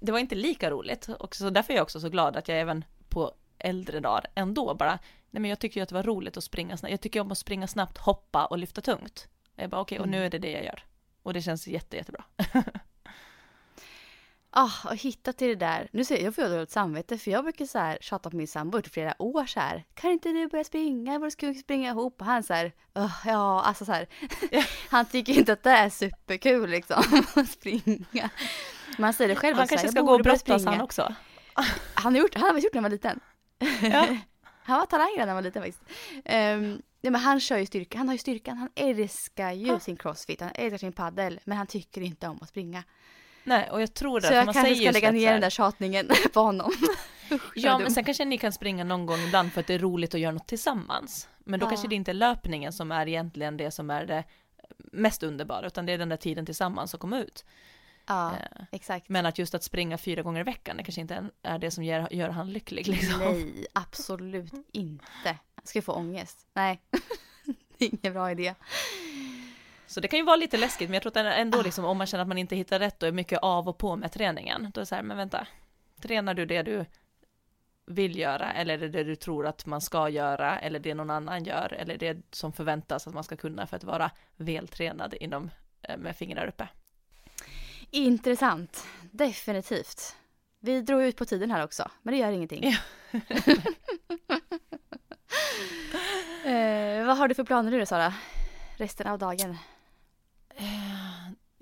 det var inte lika roligt. Och så därför är jag också så glad att jag även på äldre dagar ändå bara, nej men jag tycker ju att det var roligt att springa snabbt. Jag tycker om att springa snabbt, hoppa och lyfta tungt. Jag bara okej, okay, och nu mm. är det det jag gör. Och det känns jätte, jättebra. *laughs* Ah, och hitta till det där. Nu ser jag, jag får dåligt samvete för jag brukar så här tjata på min sambo i flera år så här. Kan inte du börja springa? Ska vi springa ihop? Och han så här, oh, ja, alltså så här. *laughs* han tycker inte att det är superkul liksom *laughs* att springa. Man säger det själv. Han kanske ska gå och brottas han också. *laughs* han har gjort, han har gjort det när han var liten. Ja. han var talang när han var liten faktiskt. Um, Nej men han kör ju styrka, han har ju styrkan, han älskar ju ha. sin crossfit, han älskar sin paddel men han tycker inte om att springa. Nej, och jag tror det. Så jag man kanske ska lägga ner den där tjatningen *laughs* på honom. ja, men sen kanske ni kan springa någon gång ibland för att det är roligt att göra något tillsammans. Men då ja. kanske det inte är löpningen som är egentligen det som är det mest underbara, utan det är den där tiden tillsammans som kommer ut. Ja, eh, exakt. Men att just att springa fyra gånger i veckan, det kanske inte är det som gör, gör han lycklig liksom. Nej, *laughs* absolut inte. Jag ska få ångest. Nej, *laughs* det är ingen bra idé. Så det kan ju vara lite läskigt, men jag tror att ändå liksom, om man känner att man inte hittar rätt och är mycket av och på med träningen, då är det så här, men vänta, tränar du det du vill göra, eller är det det du tror att man ska göra, eller det någon annan gör, eller det som förväntas att man ska kunna för att vara vältränad inom, eh, med fingrar uppe. Intressant, definitivt. Vi drog ut på tiden här också, men det gör ingenting. Ja. *laughs* eh, vad har du för planer nu då Sara? Resten av dagen?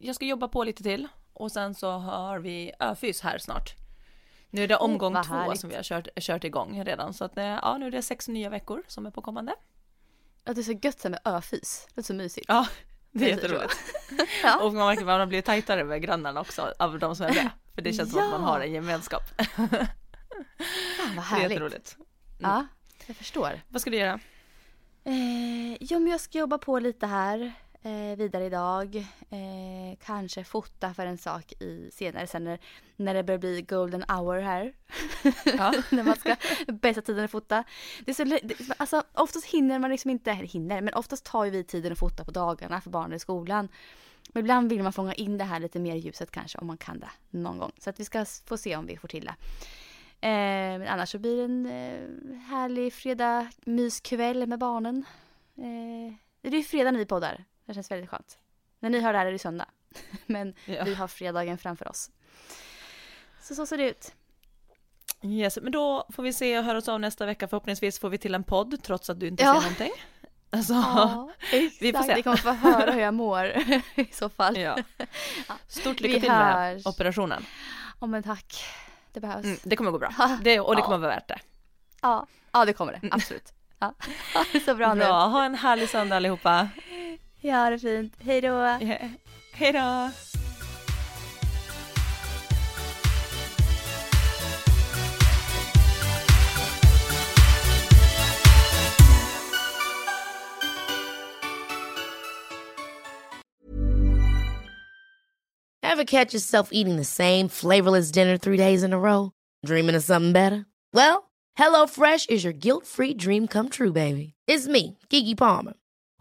Jag ska jobba på lite till och sen så har vi öfys här snart. Nu är det omgång oh, två härligt. som vi har kört, kört igång redan så att eh, ja, nu är det sex nya veckor som är på kommande. Ja, det är så gött med öfys. Det är så mysigt. Ja, det är jätteroligt. *laughs* ja. Och man märker att man blir tajtare med grannarna också av de som är med. För det känns ja. som att man har en gemenskap. *laughs* Fan vad härligt. Det är jätteroligt. Mm. Ja, jag förstår. Vad ska du göra? Eh, jo men jag ska jobba på lite här eh, vidare idag. Eh, kanske fota för en sak i senare sen när, när det börjar bli golden hour här. Ja. *laughs* när man ska bästa tiden att fota. Det är så, det, alltså, oftast hinner man liksom inte, eller hinner, men oftast tar ju vi tiden att fota på dagarna för barnen i skolan. Men ibland vill man fånga in det här lite mer i ljuset kanske om man kan det någon gång. Så att vi ska få se om vi får till det. Eh, men annars så blir det en eh, härlig fredag myskväll med barnen. Eh, det är ju fredag när vi poddar. Det känns väldigt skönt. När ni hör det här är det söndag. *laughs* Men ja. vi har fredagen framför oss. Så så ser det ut. Yes, men då får vi se och höra oss av nästa vecka. Förhoppningsvis får vi till en podd trots att du inte ja. ser någonting. Alltså, ja, *laughs* vi får se. Ni kommer få höra hur jag mår *laughs* i så fall. Ja. Stort lycka vi till med operationen. Ja men tack. Det behövs. Mm, det kommer gå bra. Det, och det kommer vara värt det. Ja, ja det kommer det. Mm. Absolut. Ja. Ha det så bra, bra nu. Ha en härlig söndag allihopa. Ja, det är fint. Hej då. Ja. Hej då. Ever catch yourself eating the same flavorless dinner three days in a row? Dreaming of something better? Well, HelloFresh is your guilt-free dream come true, baby. It's me, Gigi Palmer.